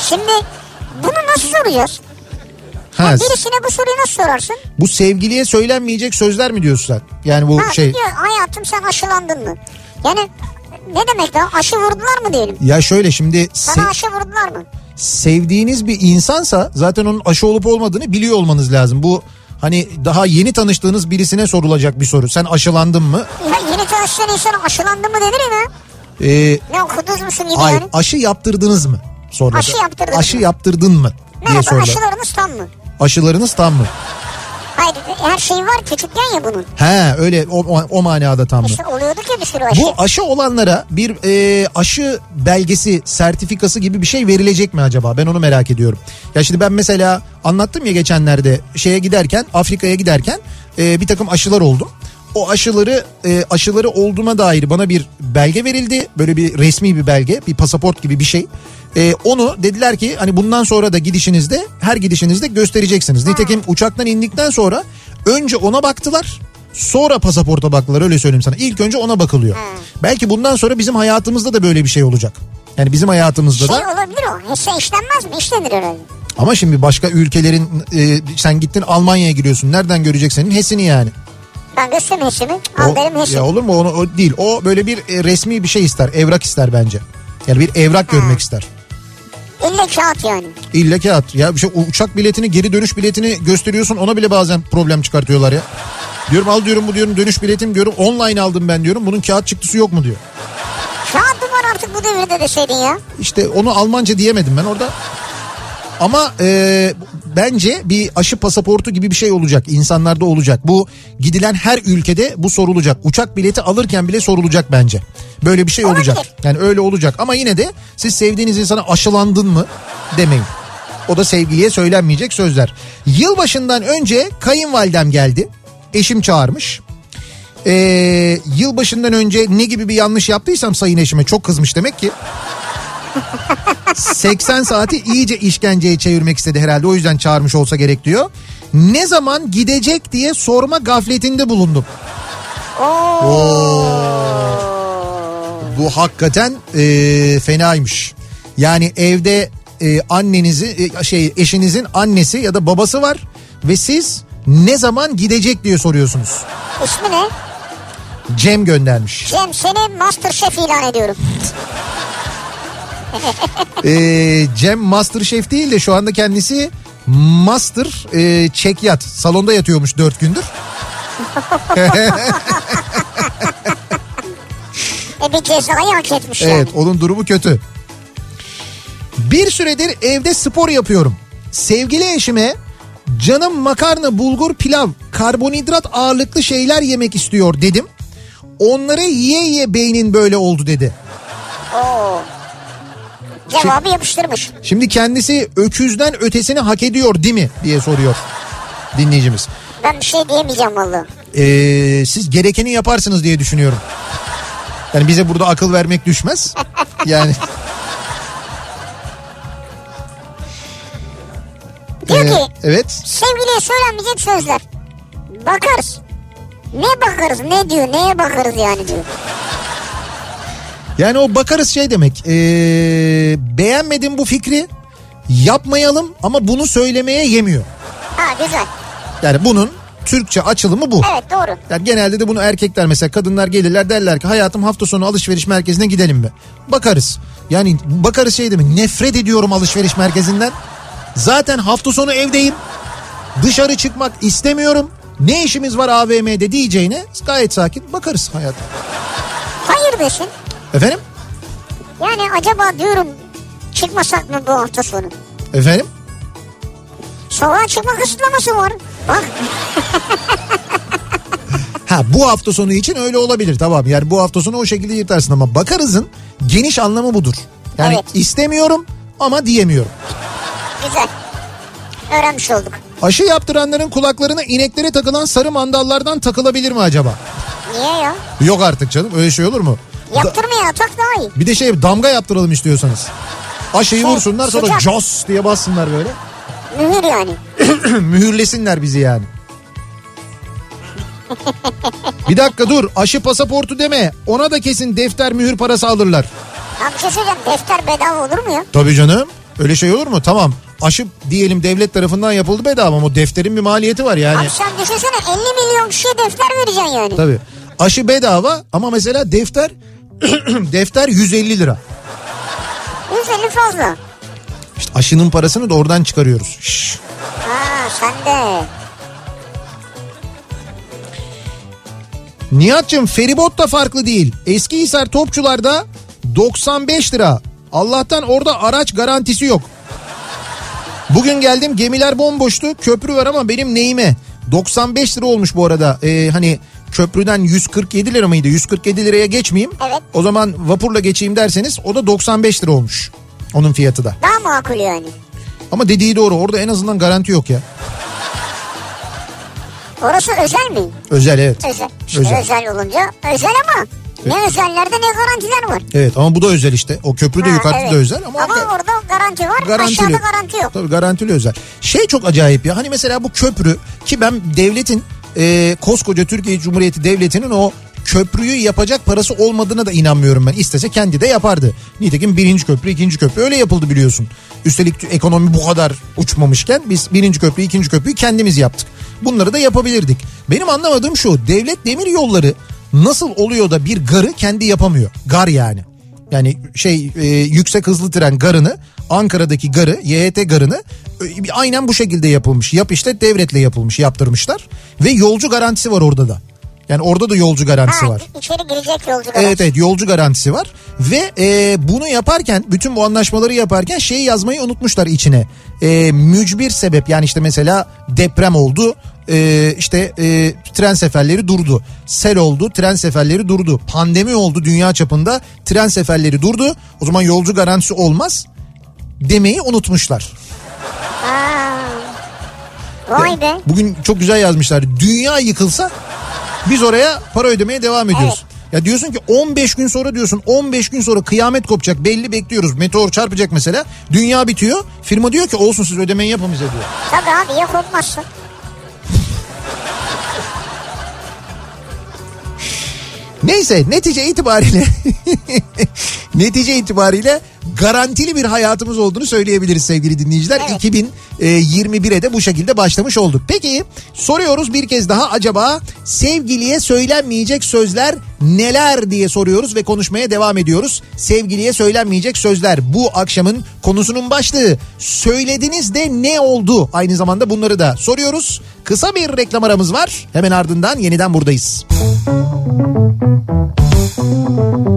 Şimdi bunu nasıl soracağız? Ha, Birisine bu soruyu nasıl sorarsın? bu sevgiliye söylenmeyecek sözler mi diyorsun sen? Yani bu Ha, şey diyor hayatım sen aşılandın mı? Yani ne demek lan aşı vurdular mı diyelim? ya şöyle şimdi Sana se- aşı vurdular mı? sevdiğiniz bir insansa zaten onun aşı olup olmadığını biliyor olmanız lazım. Bu hani daha yeni tanıştığınız birisine sorulacak bir soru. Sen aşılandın mı? Ya yeni tanıştığın insana aşılandın mı denir mi? Ee, Ne okudunuz musun gibi hayır yani? aşı yaptırdınız mı? Sonra Aşı yaptırdınız Aşı mı? yaptırdın mı? diye Merhaba sorular. aşılarınız tam mı? Aşılarınız tam mı? Hayır her şey var küçükken ya bunun. He öyle o, o, o manada tam? İşte oluyordu ki bir sürü aşı. Bu aşı olanlara bir e, aşı belgesi, sertifikası gibi bir şey verilecek mi acaba? Ben onu merak ediyorum. Ya şimdi ben mesela anlattım ya geçenlerde şeye giderken, Afrika'ya giderken e, bir takım aşılar oldum. O aşıları e, aşıları olduğuma dair bana bir belge verildi. Böyle bir resmi bir belge, bir pasaport gibi bir şey. E, onu dediler ki hani bundan sonra da gidişinizde her gidişinizde göstereceksiniz. Nitekim uçaktan indikten sonra önce ona baktılar. Sonra pasaporta baktılar öyle söyleyeyim sana. İlk önce ona bakılıyor. Belki bundan sonra bizim hayatımızda da böyle bir şey olacak. Yani bizim hayatımızda Şey da olabilir o. Hisse işlenmez mi? İşlenir herhalde. ama şimdi başka ülkelerin e, sen gittin Almanya'ya giriyorsun. Nereden görecek senin hesini yani? Ben. Al O- benim hissim. ya olur mu onu o değil. O böyle bir e, resmi bir şey ister. Evrak ister bence. Yani bir evrak görmek ister. İlle kağıt yani. İlle kağıt. Ya bir şey uçak biletini geri dönüş biletini gösteriyorsun ona bile bazen problem çıkartıyorlar ya. Diyorum al diyorum bu diyorum dönüş biletim diyorum online aldım ben diyorum. Bunun kağıt çıktısı yok mu diyor. Kağıt mı var artık bu devirde deseydin ya. İşte onu Almanca diyemedim ben orada. Ama e, bence bir aşı pasaportu gibi bir şey olacak. İnsanlarda olacak. Bu gidilen her ülkede bu sorulacak. Uçak bileti alırken bile sorulacak bence. Böyle bir şey olacak. Yani öyle olacak. Ama yine de siz sevdiğiniz insana aşılandın mı demeyin. O da sevgiliye söylenmeyecek sözler. Yılbaşından önce kayınvalidem geldi. Eşim çağırmış. Ee, yılbaşından önce ne gibi bir yanlış yaptıysam sayın eşime çok kızmış demek ki. 80 saati iyice işkenceye çevirmek istedi herhalde. O yüzden çağırmış olsa gerek diyor. Ne zaman gidecek diye sorma gafletinde bulundum. Bu hakikaten e, fenaymış. Yani evde e, annenizi e, şey eşinizin annesi ya da babası var ve siz ne zaman gidecek diye soruyorsunuz. İsmi ne? Cem göndermiş. Cem seni Masterchef ilan ediyorum. Ee, Cem Masterchef değil de şu anda kendisi Master e, çek yat. Salonda yatıyormuş dört gündür. E bir cezayı hak etmiş Evet yani. onun durumu kötü. Bir süredir evde spor yapıyorum. Sevgili eşime canım makarna, bulgur, pilav, karbonhidrat ağırlıklı şeyler yemek istiyor dedim. Onları yiye yiye beynin böyle oldu dedi. Oo. Cevabı yapıştırmış. Şimdi kendisi öküzden ötesini hak ediyor değil mi diye soruyor dinleyicimiz. Ben bir şey diyemeyeceğim vallahi. Ee, siz gerekeni yaparsınız diye düşünüyorum. Yani bize burada akıl vermek düşmez. Yani Diyor Ee, ki evet. sevgiliye söylenmeyecek sözler. Bakarız. Ne bakarız ne diyor neye bakarız yani diyor. Yani o bakarız şey demek. Ee, beğenmedim bu fikri. Yapmayalım ama bunu söylemeye yemiyor. Ha güzel. Yani bunun Türkçe açılımı bu. Evet doğru. Yani genelde de bunu erkekler mesela kadınlar gelirler derler ki hayatım hafta sonu alışveriş merkezine gidelim mi? Bakarız. Yani bakarız şey demek nefret ediyorum alışveriş merkezinden. Zaten hafta sonu evdeyim. Dışarı çıkmak istemiyorum. Ne işimiz var AVM'de diyeceğine gayet sakin bakarız hayatım. Hayır desin. Efendim? Yani acaba diyorum çıkmasak mı bu hafta sonu? Efendim? Sokağa çıkma kısıtlaması var. Bak Ha bu hafta sonu için öyle olabilir tamam. Yani bu hafta sonu o şekilde yırtarsın ama bakarızın geniş anlamı budur. Yani Evet. istemiyorum ama diyemiyorum. güzel. Öğrenmiş olduk. Aşı yaptıranların kulaklarına ineklere takılan sarı mandallardan takılabilir mi acaba? Niye ya? Yok artık canım öyle şey olur mu? Yaptırmaya tak daha iyi. bir de şey damga yaptıralım istiyorsanız. Aşıyı Şey, vursunlar sonra sıcak. jos diye bassınlar böyle. Mühür yani. Mühürlesinler bizi yani. bir dakika dur aşı pasaportu deme. Ona da kesin defter mühür parası alırlar. Ya bir şey söyleyeceğim. Defter bedava olur mu ya? Tabii canım. Öyle şey olur mu? Tamam. Aşı diyelim devlet tarafından yapıldı bedava ama o defterin bir maliyeti var yani. Abi sen düşünsene 50 milyon kişiye defter vereceksin yani. Tabii. Aşı bedava ama mesela defter defter 150 lira. 150 fazla. İşte aşının parasını da oradan çıkarıyoruz. Şşş. Ha sen de. Nihat'cığım feribot da farklı değil. Eskihisar Topçular'da 95 lira. Allah'tan orada araç garantisi yok. Bugün geldim gemiler bomboştu. Köprü var ama benim neyime? 95 lira olmuş bu arada. Ee, hani köprüden 147 lira mıydı? 147 liraya geçmeyeyim. Evet. O zaman vapurla geçeyim derseniz o da 95 lira olmuş. Onun fiyatı da. Daha makul yani. Ama dediği doğru orada en azından garanti yok ya. Orası özel mi? Özel evet. Özel. İşte Özel. özel. olunca özel ama ne özellerde ne garantiler var. Evet ama bu da özel işte. O köprü de yukarıda evet. da özel ama, Ama orada- orada garanti var garantili. aşağıda garanti yok. Tabii garantili özel. Şey çok acayip ya hani mesela bu köprü ki ben devletin e, koskoca Türkiye Cumhuriyeti Devleti'nin o köprüyü yapacak parası olmadığına da inanmıyorum ben. İstese kendi de yapardı. Nitekim birinci köprü, ikinci köprü öyle yapıldı biliyorsun. Üstelik ekonomi bu kadar uçmamışken biz birinci köprü, ikinci köprüyü kendimiz yaptık. Bunları da yapabilirdik. Benim anlamadığım şu devlet demir yolları nasıl oluyor da bir garı kendi yapamıyor? Gar yani. Yani şey e, yüksek hızlı tren garını Ankara'daki garı YHT garını e, aynen bu şekilde yapılmış. Yap işte devletle yapılmış yaptırmışlar ve yolcu garantisi var orada da. Yani orada da yolcu garantisi Ha, var. içeri girecek yolcu Evet garantisi. evet yolcu garantisi var ve e, bunu yaparken bütün bu anlaşmaları yaparken şeyi yazmayı unutmuşlar içine. E, mücbir sebep yani işte mesela deprem oldu e, işte e, tren seferleri durdu. Sel oldu tren seferleri durdu. Pandemi oldu dünya çapında tren seferleri durdu. O zaman yolcu garantisi olmaz demeyi unutmuşlar. Ha. Vay be. Bugün çok güzel yazmışlar. Dünya yıkılsa biz oraya para ödemeye devam ediyoruz. Ya diyorsun ki 15 gün sonra diyorsun 15 gün sonra kıyamet kopacak belli bekliyoruz. Meteor çarpacak mesela. Dünya bitiyor. Firma diyor ki olsun siz ödemeyi yapın bize diyor. Tabii abi ya kopmazsa. Neyse netice itibariyle netice itibariyle garantili bir hayatımız olduğunu söyleyebiliriz sevgili dinleyiciler. Evet. 2021'e de bu şekilde başlamış olduk. Peki soruyoruz bir kez daha acaba sevgiliye söylenmeyecek sözler neler diye soruyoruz ve konuşmaya devam ediyoruz. Sevgiliye söylenmeyecek sözler bu akşamın konusunun başlığı. Söylediniz de ne oldu? Aynı zamanda bunları da soruyoruz. Kısa bir reklam aramız var. Hemen ardından yeniden buradayız. Kafa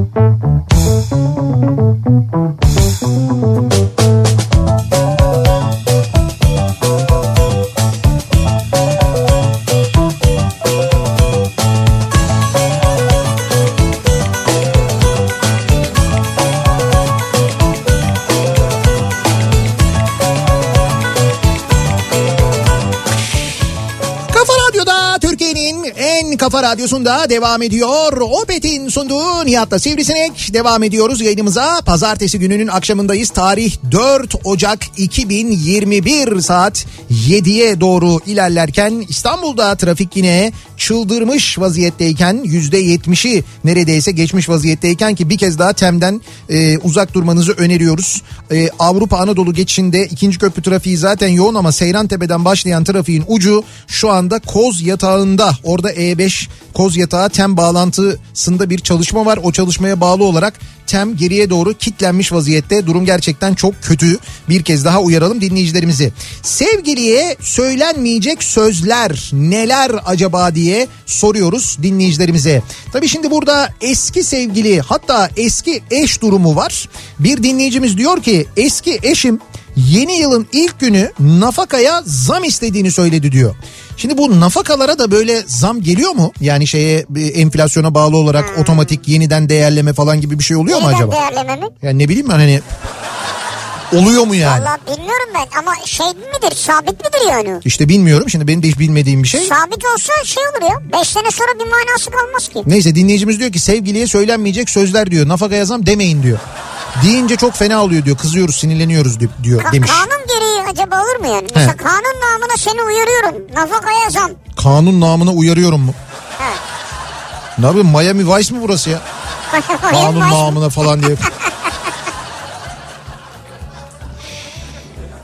radyosunda devam ediyor. Opet'in sunduğu Nihat'la Sivrisinek devam ediyoruz yayınımıza. Pazartesi gününün akşamındayız. Tarih 4 Ocak 2021 saat 7'ye doğru ilerlerken İstanbul'da trafik yine çıldırmış vaziyetteyken %70'i neredeyse geçmiş vaziyetteyken ki bir kez daha TEM'den e, uzak durmanızı öneriyoruz. E, Avrupa Anadolu geçişinde ikinci köprü trafiği zaten yoğun ama Seyrantepe'den başlayan trafiğin ucu şu anda Koz Yatağı'nda. Orada E5 Koz Yatağı TEM bağlantısında bir çalışma var. O çalışmaya bağlı olarak TEM geriye doğru kitlenmiş vaziyette. Durum gerçekten çok kötü. Bir kez daha uyaralım dinleyicilerimizi. Sevgiliye söylenmeyecek sözler neler acaba diye soruyoruz dinleyicilerimize. Tabii şimdi burada eski sevgili hatta eski eş durumu var. Bir dinleyicimiz diyor ki eski eşim yeni yılın ilk günü nafakaya zam istediğini söyledi diyor. Şimdi bu nafakalara da böyle zam geliyor mu? Yani şeye enflasyona bağlı olarak otomatik yeniden değerleme falan gibi bir şey oluyor mu Yeniden acaba? değerleme mi? Yani ne bileyim ben hani oluyor mu yani? Valla bilmiyorum ben ama şey midir sabit midir yani? İşte bilmiyorum şimdi benim de hiç bilmediğim bir şey. Sabit olsa şey olur ya 5 sene sonra bir manası kalmaz ki. Neyse dinleyicimiz diyor ki sevgiliye söylenmeyecek sözler diyor. Nafaka yazam demeyin diyor. Deyince çok fena oluyor diyor. Kızıyoruz sinirleniyoruz di- diyor Ka- demiş. kanun gereği acaba olur mu yani? Mesela kanun namına seni uyarıyorum. Nafakaya zam. Kanun namına uyarıyorum mu? Ha. Ne yapayım Miami Vice mi burası ya? Kanun namına falan diye.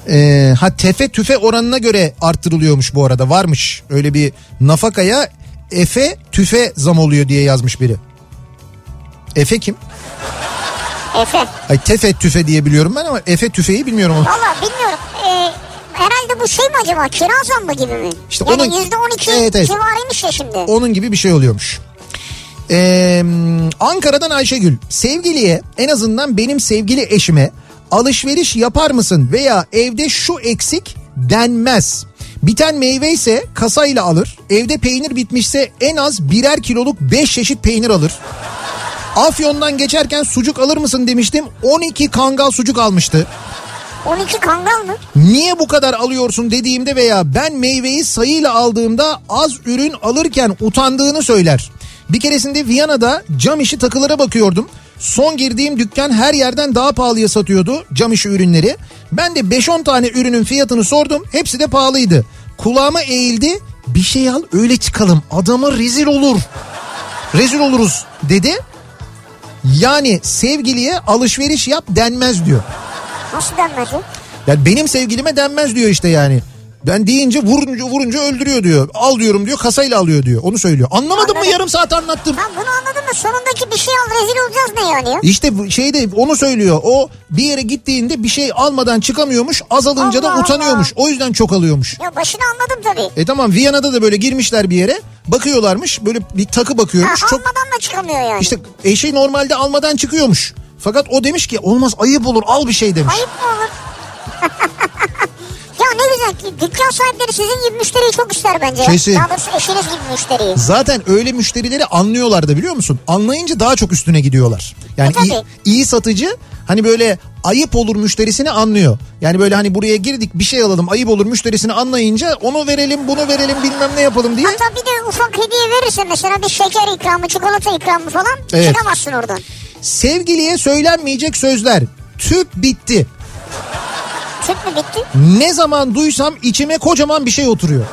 Ee, ha tefe tüfe oranına göre arttırılıyormuş bu arada varmış. Öyle bir nafakaya efe tüfe zam oluyor diye yazmış biri. Efe kim? Efe. Ay tefe tüfe diye biliyorum ben ama efe tüfeyi bilmiyorum. onu. Valla bilmiyorum. Ee, herhalde bu şey mi acaba? Kira zammı gibi mi? İşte yani onun- yüzde on iki Evet, evet. civarıymış ya şimdi. Onun gibi bir şey oluyormuş. Ee, Ankara'dan Ayşegül. Sevgiliye en azından benim sevgili eşime alışveriş yapar mısın veya evde şu eksik denmez. Biten meyve ise kasayla alır. Evde peynir bitmişse en az birer kiloluk 5 çeşit peynir alır. Afyon'dan geçerken sucuk alır mısın demiştim. 12 kangal sucuk almıştı. 12 kangal mı? Niye bu kadar alıyorsun dediğimde veya ben meyveyi sayıyla aldığımda az ürün alırken utandığını söyler. Bir keresinde Viyana'da cam işi takılara bakıyordum. Son girdiğim dükkan her yerden daha pahalıya satıyordu cam işi ürünleri. Ben de 5-10 tane ürünün fiyatını sordum. Hepsi de pahalıydı. Kulağıma eğildi. Bir şey al öyle çıkalım. Adama rezil olur. Rezil oluruz dedi. Yani sevgiliye alışveriş yap denmez diyor. Nasıl denmez o? Yani benim sevgilime denmez diyor işte yani. Ben deyince vurunca vurunca öldürüyor diyor. Al diyorum diyor kasayla alıyor diyor. Onu söylüyor. Anlamadın mı Anladım. yarım saat anlattım. Ben bunu anladım da sonundaki bir şey al rezil olacağız ne yani ya? İşte şeyde onu söylüyor. O bir yere gittiğinde bir şey almadan çıkamıyormuş. Az alınca da Allah utanıyormuş. O yüzden çok alıyormuş. Ya başını anladım tabii. E tamam Viyana'da da böyle girmişler bir yere. Bakıyorlarmış. Böyle bir takı Ha, bakıyormuş. Çok almadan da çıkamıyor yani. işte eşi normalde almadan çıkıyormuş. Fakat o demiş ki olmaz ayıp olur al bir şey demiş. Ayıp mı olur? ne güzel dükkan sahipleri sizin gibi müşteriyi çok ister bence. Kesin. Daha doğrusu eşiniz gibi müşteriyi. Zaten öyle müşterileri anlıyorlar da biliyor musun? Anlayınca daha çok üstüne gidiyorlar. Yani E, iyi, iyi satıcı hani böyle ayıp olur müşterisini anlıyor. Yani böyle hani buraya girdik bir şey alalım ayıp olur müşterisini anlayınca onu verelim bunu verelim bilmem ne yapalım diye. Hatta bir de ufak hediye verirse mesela bir şeker ikramı, çikolata ikramı falan Evet. çıkamazsın oradan. Sevgiliye söylenmeyecek sözler. Tüp bitti. Tüp mü bitti? Ne zaman duysam içime kocaman bir şey oturuyor.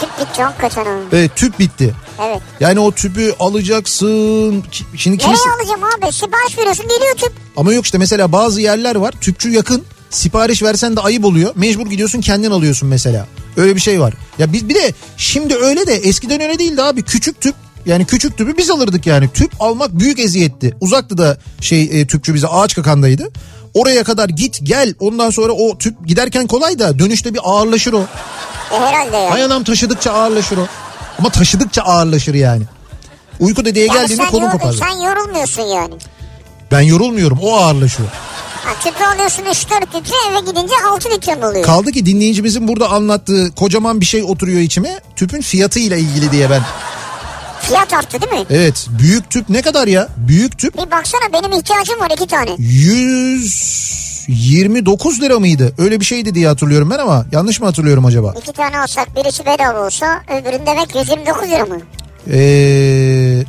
Tüp bitti hakikaten ha. Evet tüp bitti. Evet. Yani o tüpü alacaksın. Şimdi kimse... Nereye alacağım abi? Sipariş veriyorsun geliyor tüp. Ama yok işte mesela bazı yerler var. Tüpçü yakın. Sipariş versen de ayıp oluyor. Mecbur gidiyorsun kendin alıyorsun mesela. Öyle bir şey var. Ya biz bir de şimdi öyle de eskiden öyle değildi abi. Küçük tüp yani küçük tüpü biz alırdık yani. Tüp almak büyük eziyetti. Uzaktı da şey e, tüpçü bize ağaç kakandaydı. Oraya kadar git gel ondan sonra o tüp giderken kolay da dönüşte bir ağırlaşır o. E herhalde ya. Hay anam taşıdıkça ağırlaşır o. Ama taşıdıkça ağırlaşır yani. Uyku Yani geldiğinde yor- kopar. sen yorulmuyorsun yani. Ben yorulmuyorum o ağırlaşıyor. Tüpü alıyorsun 3-4 litre eve gidince 6 litre oluyor. Kaldı ki dinleyicimizin burada anlattığı kocaman bir şey oturuyor içime. Tüpün fiyatıyla ilgili diye ben. Fiyat arttı değil mi? Evet büyük tüp ne kadar ya? Büyük tüp Bir baksana benim ihtiyacım var iki tane. 129 lira mıydı? Öyle bir şeydi diye hatırlıyorum ben ama yanlış mı hatırlıyorum acaba? İki tane alsak birisi bedava olsa öbüründe demek 129 lira mı? Ee,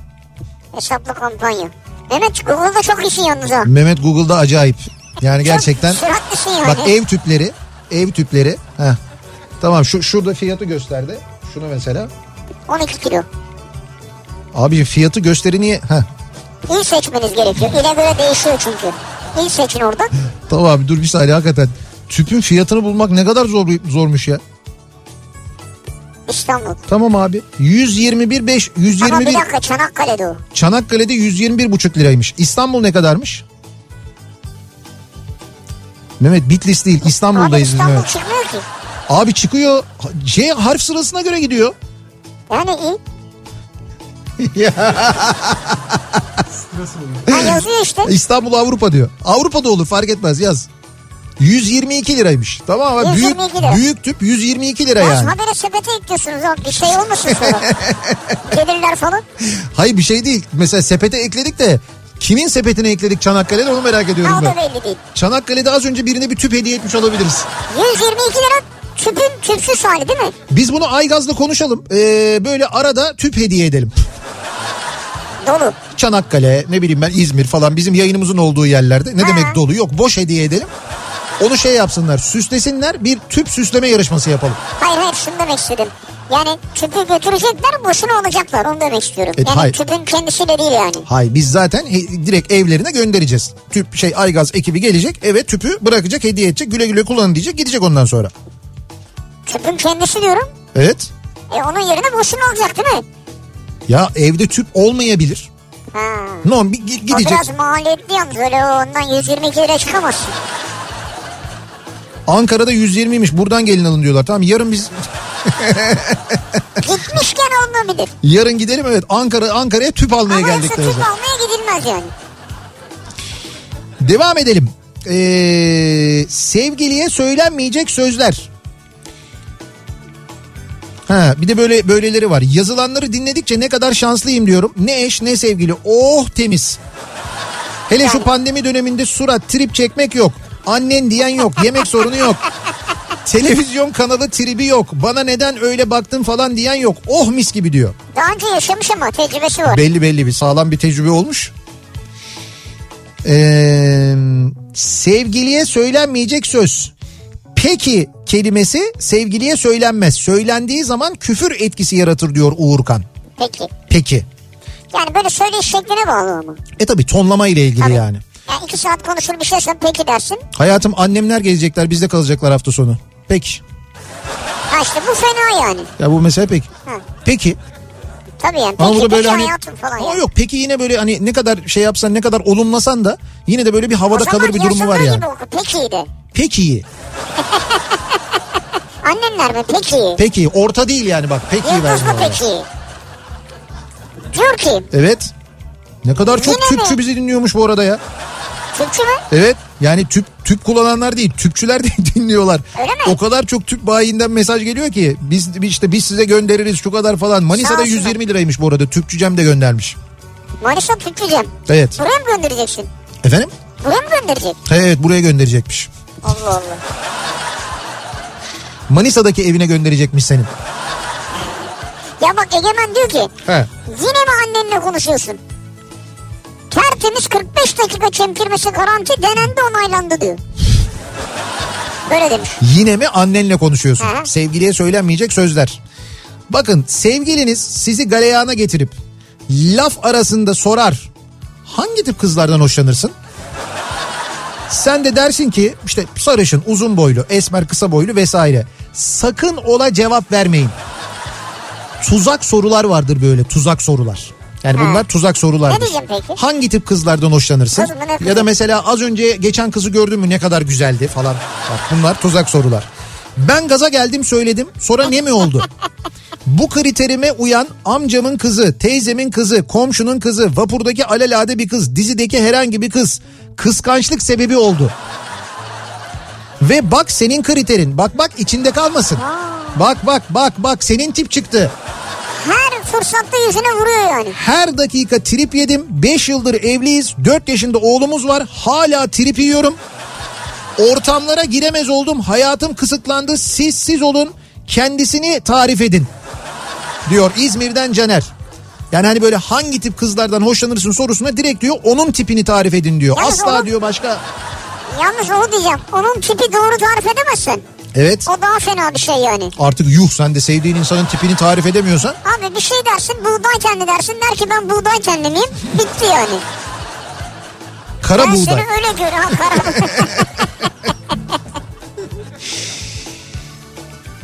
Hesaplı kampanya. Mehmet Google'da çok iyisin yalnız ha. Mehmet Google'da acayip. Yani gerçekten. Çok süratlisin yani. Bak ev tüpleri, ev tüpleri. Heh. Tamam şu şurada fiyatı gösterdi. Şunu mesela. 12 kilo. Abi fiyatı gösteri niye? Heh. İyi seçmeniz gerekiyor. İle göre değişiyor çünkü. İyi seçin orada. Tamam abi dur bir saniye hakikaten. Tüpün fiyatını bulmak ne kadar zor zormuş ya. İstanbul. Tamam abi. 121 5 Ama bir 121 dakika Çanakkale'de o. Çanakkale'de 121 buçuk liraymış. İstanbul ne kadarmış? Mehmet Bitlis değil Abi İstanbul'dayız biz İstanbul Mehmet. çıkmıyor ki. Abi çıkıyor şey harf sırasına göre gidiyor. Yani iyi. ha yazıyor işte. İstanbul Avrupa diyor. Avrupa'da olur fark etmez yaz. 122 liraymış. Tamam ama büyük, 122 lira. büyük tüp 122 lira Yaz yani. habere sepete ekliyorsunuz o bir şey olmasın sonra. Gelirler falan. Hayır bir şey değil. Mesela sepete ekledik de kimin sepetine ekledik Çanakkale'de onu merak ediyorum Ha o da ben. belli değil. Çanakkale'de az önce birine bir tüp hediye etmiş olabiliriz. 122 lira tüpün tüpsüz hali değil mi? Biz bunu Aygaz'la konuşalım. Ee, böyle arada tüp hediye edelim. Dolu. Çanakkale ne bileyim ben İzmir falan bizim yayınımızın olduğu yerlerde. Ne Ha. demek dolu yok boş hediye edelim. Onu şey yapsınlar süslesinler bir tüp süsleme yarışması yapalım. Hayır hayır şunu demek istedim. Yani tüpü götürecekler boşuna alacaklar onu demek istiyorum. Evet, yani hayır. tüpün kendisiyle değil yani. Hay biz zaten he- direkt evlerine göndereceğiz. Tüp şey Aygaz ekibi gelecek eve tüpü bırakacak hediye edecek güle güle kullanın diyecek gidecek ondan sonra. Tüpün kendisi diyorum. Evet. E onun yerine boşuna alacak değil mi? Ya evde tüp olmayabilir. Ha. Non bir gi- O gidecek. biraz maliyetli yalnız öyle ondan 122 lira çıkamazsın. Ankara'da 120'ymiş buradan gelin alın diyorlar. Tamam yarın biz Gitmişken alınabilir. yarın gidelim evet Ankara Ankara'ya tüp almaya Ama yoksa geldikleri tüp zaman. almaya gidilmez yani. Devam edelim. Ee, sevgiliye söylenmeyecek sözler. Ha, bir de böyle böyleleri var. Yazılanları dinledikçe ne kadar şanslıyım diyorum. Ne eş ne sevgili. Oh temiz. Hele şu pandemi döneminde surat trip çekmek yok. Annen diyen yok. Yemek sorunu yok. Televizyon kanalı tribi yok. Bana neden öyle baktın falan diyen yok. Oh mis gibi diyor. Daha önce yaşamış ama tecrübesi var. Belli belli bir sağlam bir tecrübe olmuş. Ee, sevgiliye söylenmeyecek söz. Peki kelimesi sevgiliye söylenmez. Söylendiği zaman küfür etkisi yaratır diyor Uğurkan. Peki. Peki. Yani böyle söyleyiş şekline bağlı ama. E tabi tonlama ile ilgili Tabii. yani. Yani iki saat konuşur bir şey sen peki dersin. Hayatım annemler gelecekler bizde kalacaklar hafta sonu. Peki. Ha işte bu fena yani. Ya bu mesela peki. Ha. Peki. Tabii yani. Ama Peki, da böyle peki hani hayatım falan Ama yani. yok peki yine böyle hani ne kadar şey yapsan ne kadar olumlasan da yine de böyle bir havada kalır bir durumu var yani. gibi oku. Peki de. Peki. Annenler mi? Peki. Peki orta değil yani bak Yıldız mı vermiyorlar. peki? Diyor ki Evet. Ne kadar çok Yine tüpçü mi? bizi dinliyormuş bu arada ya. Türkçü mü? Evet yani tüp tüp kullananlar değil tüpçüler de dinliyorlar. Öyle mi? O kadar çok tüp bayinden mesaj geliyor ki biz işte biz size göndeririz şu kadar falan. Manisa'da olsunlar. 120 liraymış bu arada tüpçü Cem de göndermiş. Manisa Türkçücem. Evet. Buraya mı göndereceksin? Efendim? Buraya mı gönderecek? Evet buraya gönderecekmiş. Allah Allah. Manisa'daki evine gönderecekmiş senin. Ya bak Egemen diyor ki He. yine mi annenle konuşuyorsun? Tertemiz 45 dakika çemkirmesi garanti denendi onaylandı diyor. Böyle demiş. Yine mi annenle konuşuyorsun? Hı. Sevgiliye söylenmeyecek sözler. Bakın sevgiliniz sizi galeyana getirip laf arasında sorar. Hangi tip kızlardan hoşlanırsın? Sen de dersin ki işte sarışın, uzun boylu, esmer, kısa boylu vesaire. Sakın ola cevap vermeyin. Tuzak sorular vardır böyle tuzak sorular. Yani bunlar tuzak sorulardır. Ne diyeceğim peki? Hangi tip kızlardan hoşlanırsın? Kız? Ya da mesela az önce geçen kızı gördün mü ne kadar güzeldi falan. Bak bunlar tuzak sorular. Ben gaza geldim söyledim. Sonra ne mi oldu? Bu kriterime uyan amcamın kızı, teyzemin kızı, komşunun kızı, vapurdaki alelade bir kız, dizideki herhangi bir kız kıskançlık sebebi oldu. Ve bak senin kriterin. Bak bak içinde kalmasın. Bak bak bak bak senin tip çıktı. Her fırsatta yüzüne vuruyor yani. Her dakika trip yedim. 5 yıldır evliyiz. 4 yaşında oğlumuz var. Hala trip yiyorum. Ortamlara giremez oldum. Hayatım kısıtlandı. Siz siz olun. Kendisini tarif edin. Diyor İzmir'den Caner. Yani hani böyle hangi tip kızlardan hoşlanırsın sorusuna direkt diyor onun tipini tarif edin diyor. Yalnız Asla onun- diyor başka. Yalnız onu diyeceğim. Onun tipi doğru tarif edemezsin. Evet O daha fena bir şey yani. artık yuh sen de sevdiğin insanın tipini tarif edemiyorsan. Abi bir şey dersin buğday kendi dersin. Der ki ben buğday kendi miyim? Bitti yani. Kara ben buğday. seni öyle görüyorum. Kara.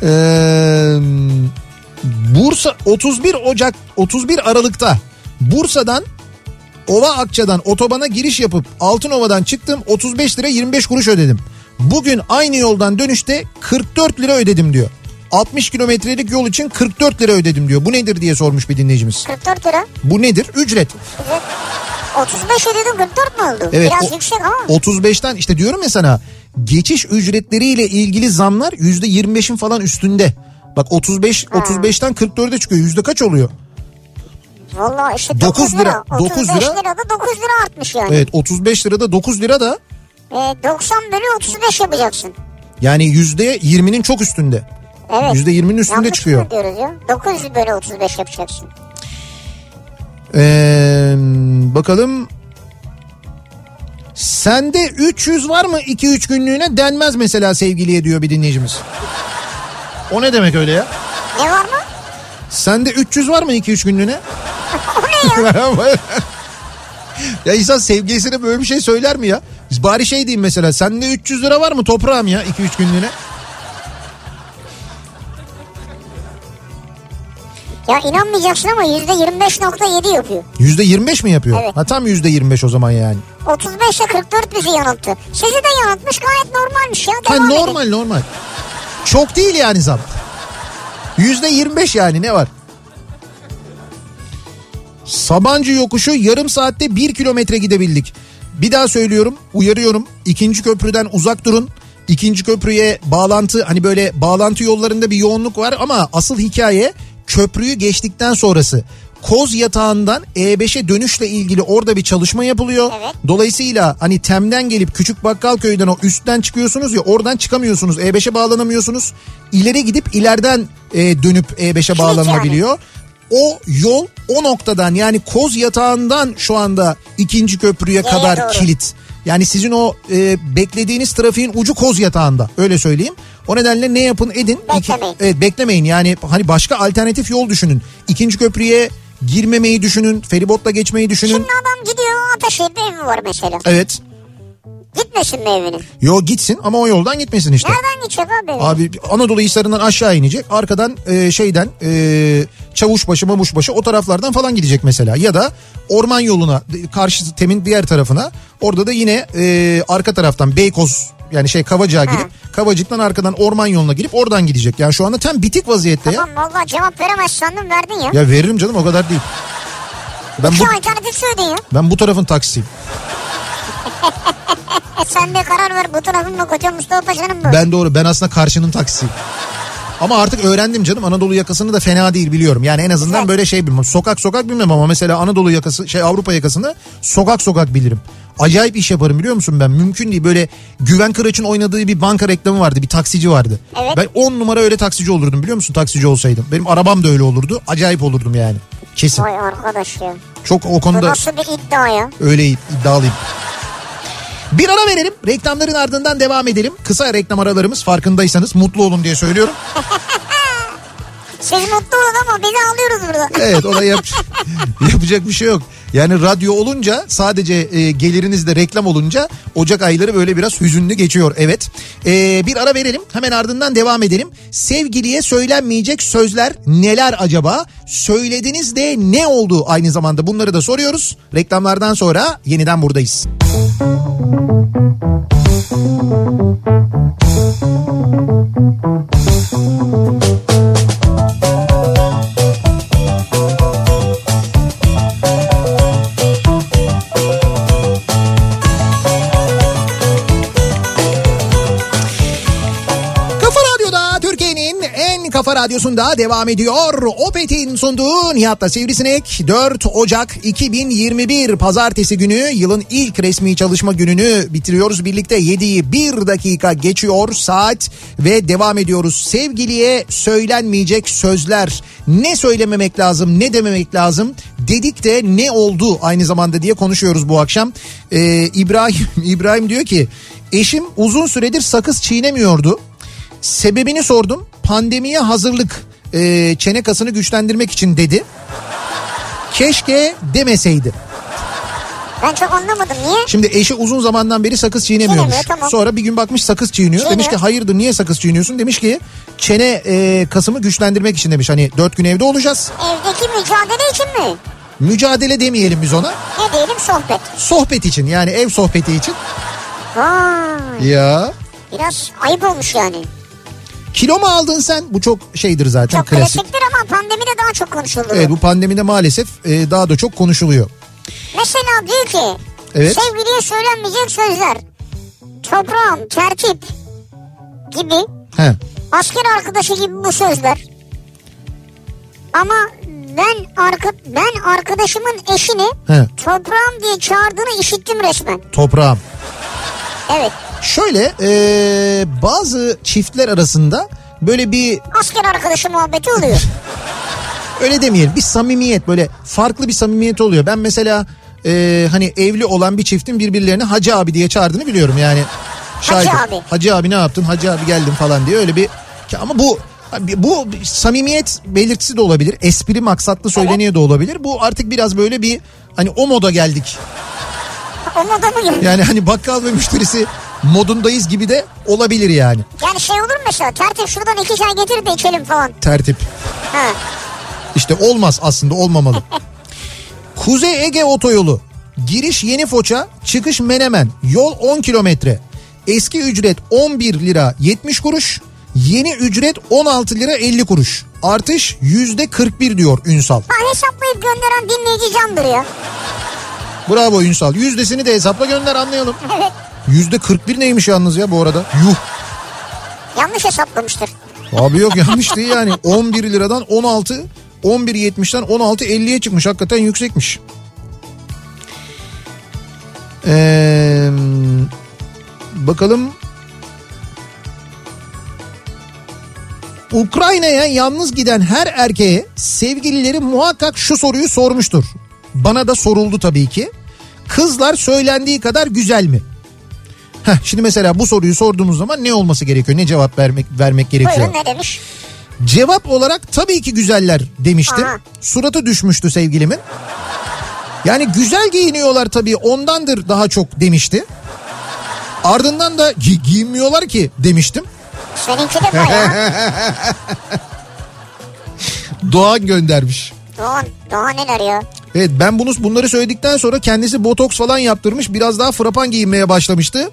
Ee, Bursa 31 Ocak 31 Aralık'ta Bursa'dan Ova Akça'dan otobana giriş yapıp Altınova'dan çıktım 35 lira 25 kuruş ödedim. Bugün aynı yoldan dönüşte 44 lira ödedim diyor. 60 kilometrelik yol için 44 lira ödedim diyor. Bu nedir diye sormuş bir dinleyicimiz. 44 lira. Bu nedir? Ücret. 35 ödedim 44 mu oldu? Evet. Biraz o- yüksek ama. 35'ten işte diyorum ya sana geçiş ücretleriyle ilgili zamlar %25'in falan üstünde. Bak 35 35'ten 44'e çıkıyor. Yüzde kaç oluyor? Valla işte 9 9 lira, lira. 9 35 lira. lira da 9 lira artmış yani. Evet 35 lirada 9 lira da Ee, 90 bölü 35 yapacaksın. yani yüzde 20'nin çok üstünde. Evet. Yüzde 20'nin üstünde Yanlış çıkıyor. diyoruz ya? 9 bölü 35 yapacaksın. Ee, bakalım. Sende 300 var mı 2-3 günlüğüne denmez mesela sevgiliye diyor bir dinleyicimiz. O ne demek öyle ya? Ne var mı? Sende 300 var mı 2-3 günlüğüne? O ne ya? ya insan sevgilisine böyle bir şey söyler mi ya? Biz bari şey diyeyim mesela sende 300 lira var mı toprağım ya 2-3 günlüğüne? ya inanmayacaksın ama %25.7 yapıyor. %25 mi yapıyor? Evet. Ha tam %25 o zaman yani. 35 ile 44 bizi yanılttı. Sizi de yanıltmış gayet normalmiş ya. Ha, Devam edin. normal normal. Çok değil yani zam. %25 yani ne var? Sabancı yokuşu yarım saatte bir kilometre gidebildik. Bir daha söylüyorum uyarıyorum ikinci köprüden uzak durun. İkinci köprüye bağlantı hani böyle bağlantı yollarında bir yoğunluk var ama asıl hikaye köprüyü geçtikten sonrası. Koz yatağından E5'e dönüşle ilgili orada bir çalışma yapılıyor. Evet. Dolayısıyla hani Tem'den gelip Küçük Bakkalköy'den o üstten çıkıyorsunuz ya oradan çıkamıyorsunuz. E5'e bağlanamıyorsunuz. İleri gidip ileriden e, dönüp E5'e bağlanabiliyor. O yol o noktadan yani Koz yatağından şu anda ikinci köprüye Y'ye kadar doğru. kilit. Yani sizin o e, beklediğiniz trafiğin ucu Koz yatağında öyle söyleyeyim. O nedenle ne yapın edin. İki- Beklemeyin. evet beklemeyin yani hani başka alternatif yol düşünün. İkinci köprüye girmemeyi düşünün. Feribotla geçmeyi düşünün. Şimdi adam gidiyor Ataşehir'de evi var mesela. Evet. Gitmesin mi evinin? Yo gitsin ama o yoldan gitmesin işte. Nereden gidecek abi? Abi Anadolu Hisarı'ndan aşağı inecek. Arkadan e, şeyden e, Çavuşbaşı, Mamuşbaşı o taraflardan falan gidecek mesela. Ya da orman yoluna karşı temin diğer tarafına. Orada da yine e, arka taraftan Beykoz yani şey Kavacık'a girip Kavacık'tan arkadan orman yoluna girip oradan gidecek. Yani şu anda tam bitik vaziyette ya. Tamam valla cevap veremez sandım verdin ya. Ya veririm canım o kadar değil. Ben bu, İki alternatif söyledin ya. ben bu tarafın taksiyim. Sen de karar ver bu tarafın mı koca Mustafa Paşa'nın mı? Ben doğru ben aslında karşının taksiyim. Ama artık öğrendim canım Anadolu yakasını da fena değil biliyorum. Yani en azından Güzel. böyle şey bilmem. Sokak sokak bilmem ama mesela Anadolu yakası şey Avrupa yakasını sokak sokak bilirim. Acayip iş yaparım biliyor musun ben? Mümkün değil. Böyle Güven Kıraç'ın oynadığı bir banka reklamı vardı. Bir taksici vardı. Evet. Ben 10 numara öyle taksici olurdum biliyor musun? Taksici olsaydım. Benim arabam da öyle olurdu. Acayip olurdum yani. Kesin. Vay arkadaş ya. Çok o Bu konuda nasıl bir iddia ya? öyle iddialıyım. Bir ara verelim. Reklamların ardından devam edelim. Kısa reklam aralarımız farkındaysanız mutlu olun diye söylüyorum. Siz mutlu olun ama biz ağlıyoruz burada. Evet ona yap yapacak bir şey yok. Yani radyo olunca sadece e, geliriniz reklam olunca Ocak ayları böyle biraz hüzünlü geçiyor. Evet E, bir ara verelim hemen ardından devam edelim. Sevgiliye söylenmeyecek sözler neler acaba? Söylediniz de ne oldu aynı zamanda bunları da soruyoruz. Reklamlardan sonra yeniden buradayız. Kafa kafa radyosunda devam ediyor. Opet'in sunduğu Nihat'la Sivrisinek 4 Ocak 2021 Pazartesi günü yılın ilk resmi çalışma gününü bitiriyoruz. Birlikte 7'yi 1 dakika geçiyor saat ve devam ediyoruz. Sevgiliye söylenmeyecek sözler ne söylememek lazım ne dememek lazım dedik de ne oldu aynı zamanda diye konuşuyoruz bu akşam. Ee, İbrahim İbrahim diyor ki eşim uzun süredir sakız çiğnemiyordu. Sebebini sordum. Pandemiye hazırlık e, çene kasını güçlendirmek için dedi. Keşke demeseydi. Ben çok anlamadım niye? Şimdi eşi uzun zamandan beri sakız çiğnemiyormuş. Çiğnemiyor, tamam. Sonra bir gün bakmış sakız çiğniyor. Çiğniyor. Demiş ki hayırdır niye sakız çiğniyorsun? Demiş ki çene e, kasımı güçlendirmek için demiş. Hani dört gün evde olacağız. Evdeki mücadele için mi? Mücadele demeyelim biz ona. Ne diyelim sohbet. Sohbet için yani ev sohbeti için. Vay. Ya Biraz ayıp olmuş yani. Kilo mu aldın sen? Bu çok şeydir zaten Çok klasik. klasiktir ama pandemide daha çok konuşuldu. Evet bu pandemide maalesef e, daha da çok konuşuluyor. Mesela diyor ki Evet. sevgiliye söylenmeyecek sözler. Toprağım, tertip gibi He. asker arkadaşı gibi bu sözler. Ama ben arka, ben arkadaşımın eşini He. toprağım diye çağırdığını işittim resmen. Toprağım. Evet. Şöyle e, bazı çiftler arasında böyle bir Asker arkadaşı muhabbeti oluyor. öyle demeyelim bir samimiyet böyle farklı bir samimiyet oluyor. Ben mesela e, hani evli olan bir çiftin birbirlerini Hacı abi diye çağırdığını biliyorum yani. Hacı Şahit- abi. Hacı abi ne yaptın? Hacı abi geldim falan diye öyle bir ama bu bu samimiyet belirtisi de olabilir. Espri maksatlı söyleniyor da olabilir. Bu artık biraz böyle bir hani o moda geldik. o moda mı? Yani hani bakkal ve müşterisi modundayız gibi de olabilir yani. Yani şey olur mu mesela tertip şuradan iki çay getir de içelim falan. Tertip. Ha. İşte olmaz aslında olmamalı. Kuzey Ege Otoyolu. Giriş Yeni Foça, çıkış Menemen. Yol 10 kilometre. Eski ücret 11 lira 70 kuruş. Yeni ücret 16 lira 50 kuruş. Artış yüzde 41 diyor Ünsal. Ha hesaplayıp gönderen dinleyici candır ya. Bravo Ünsal. Yüzdesini de hesapla gönder anlayalım. Evet. Yüzde 41 neymiş yalnız ya bu arada? Yuh. Yanlış hesaplamıştır. Abi yok yanlış değil yani. 11 liradan 16, 11.70'ten 16.50'ye çıkmış. Hakikaten yüksekmiş. Ee, bakalım. Ukrayna'ya yalnız giden her erkeğe sevgilileri muhakkak şu soruyu sormuştur. Bana da soruldu tabii ki. Kızlar söylendiği kadar güzel mi? Heh, şimdi mesela bu soruyu sorduğumuz zaman ne olması gerekiyor? Ne cevap vermek vermek gerekiyor? Buyurun ne demiş? Cevap olarak tabii ki güzeller demiştim. Aha. Suratı düşmüştü sevgilimin. Yani güzel giyiniyorlar tabii ondandır daha çok demişti. Ardından da gi- giyinmiyorlar ki demiştim. Seninki de bayağı. Doğan göndermiş. Doğan, Doğan neler ya? Evet ben bunu bunları söyledikten sonra kendisi botoks falan yaptırmış. Biraz daha frapan giyinmeye başlamıştı.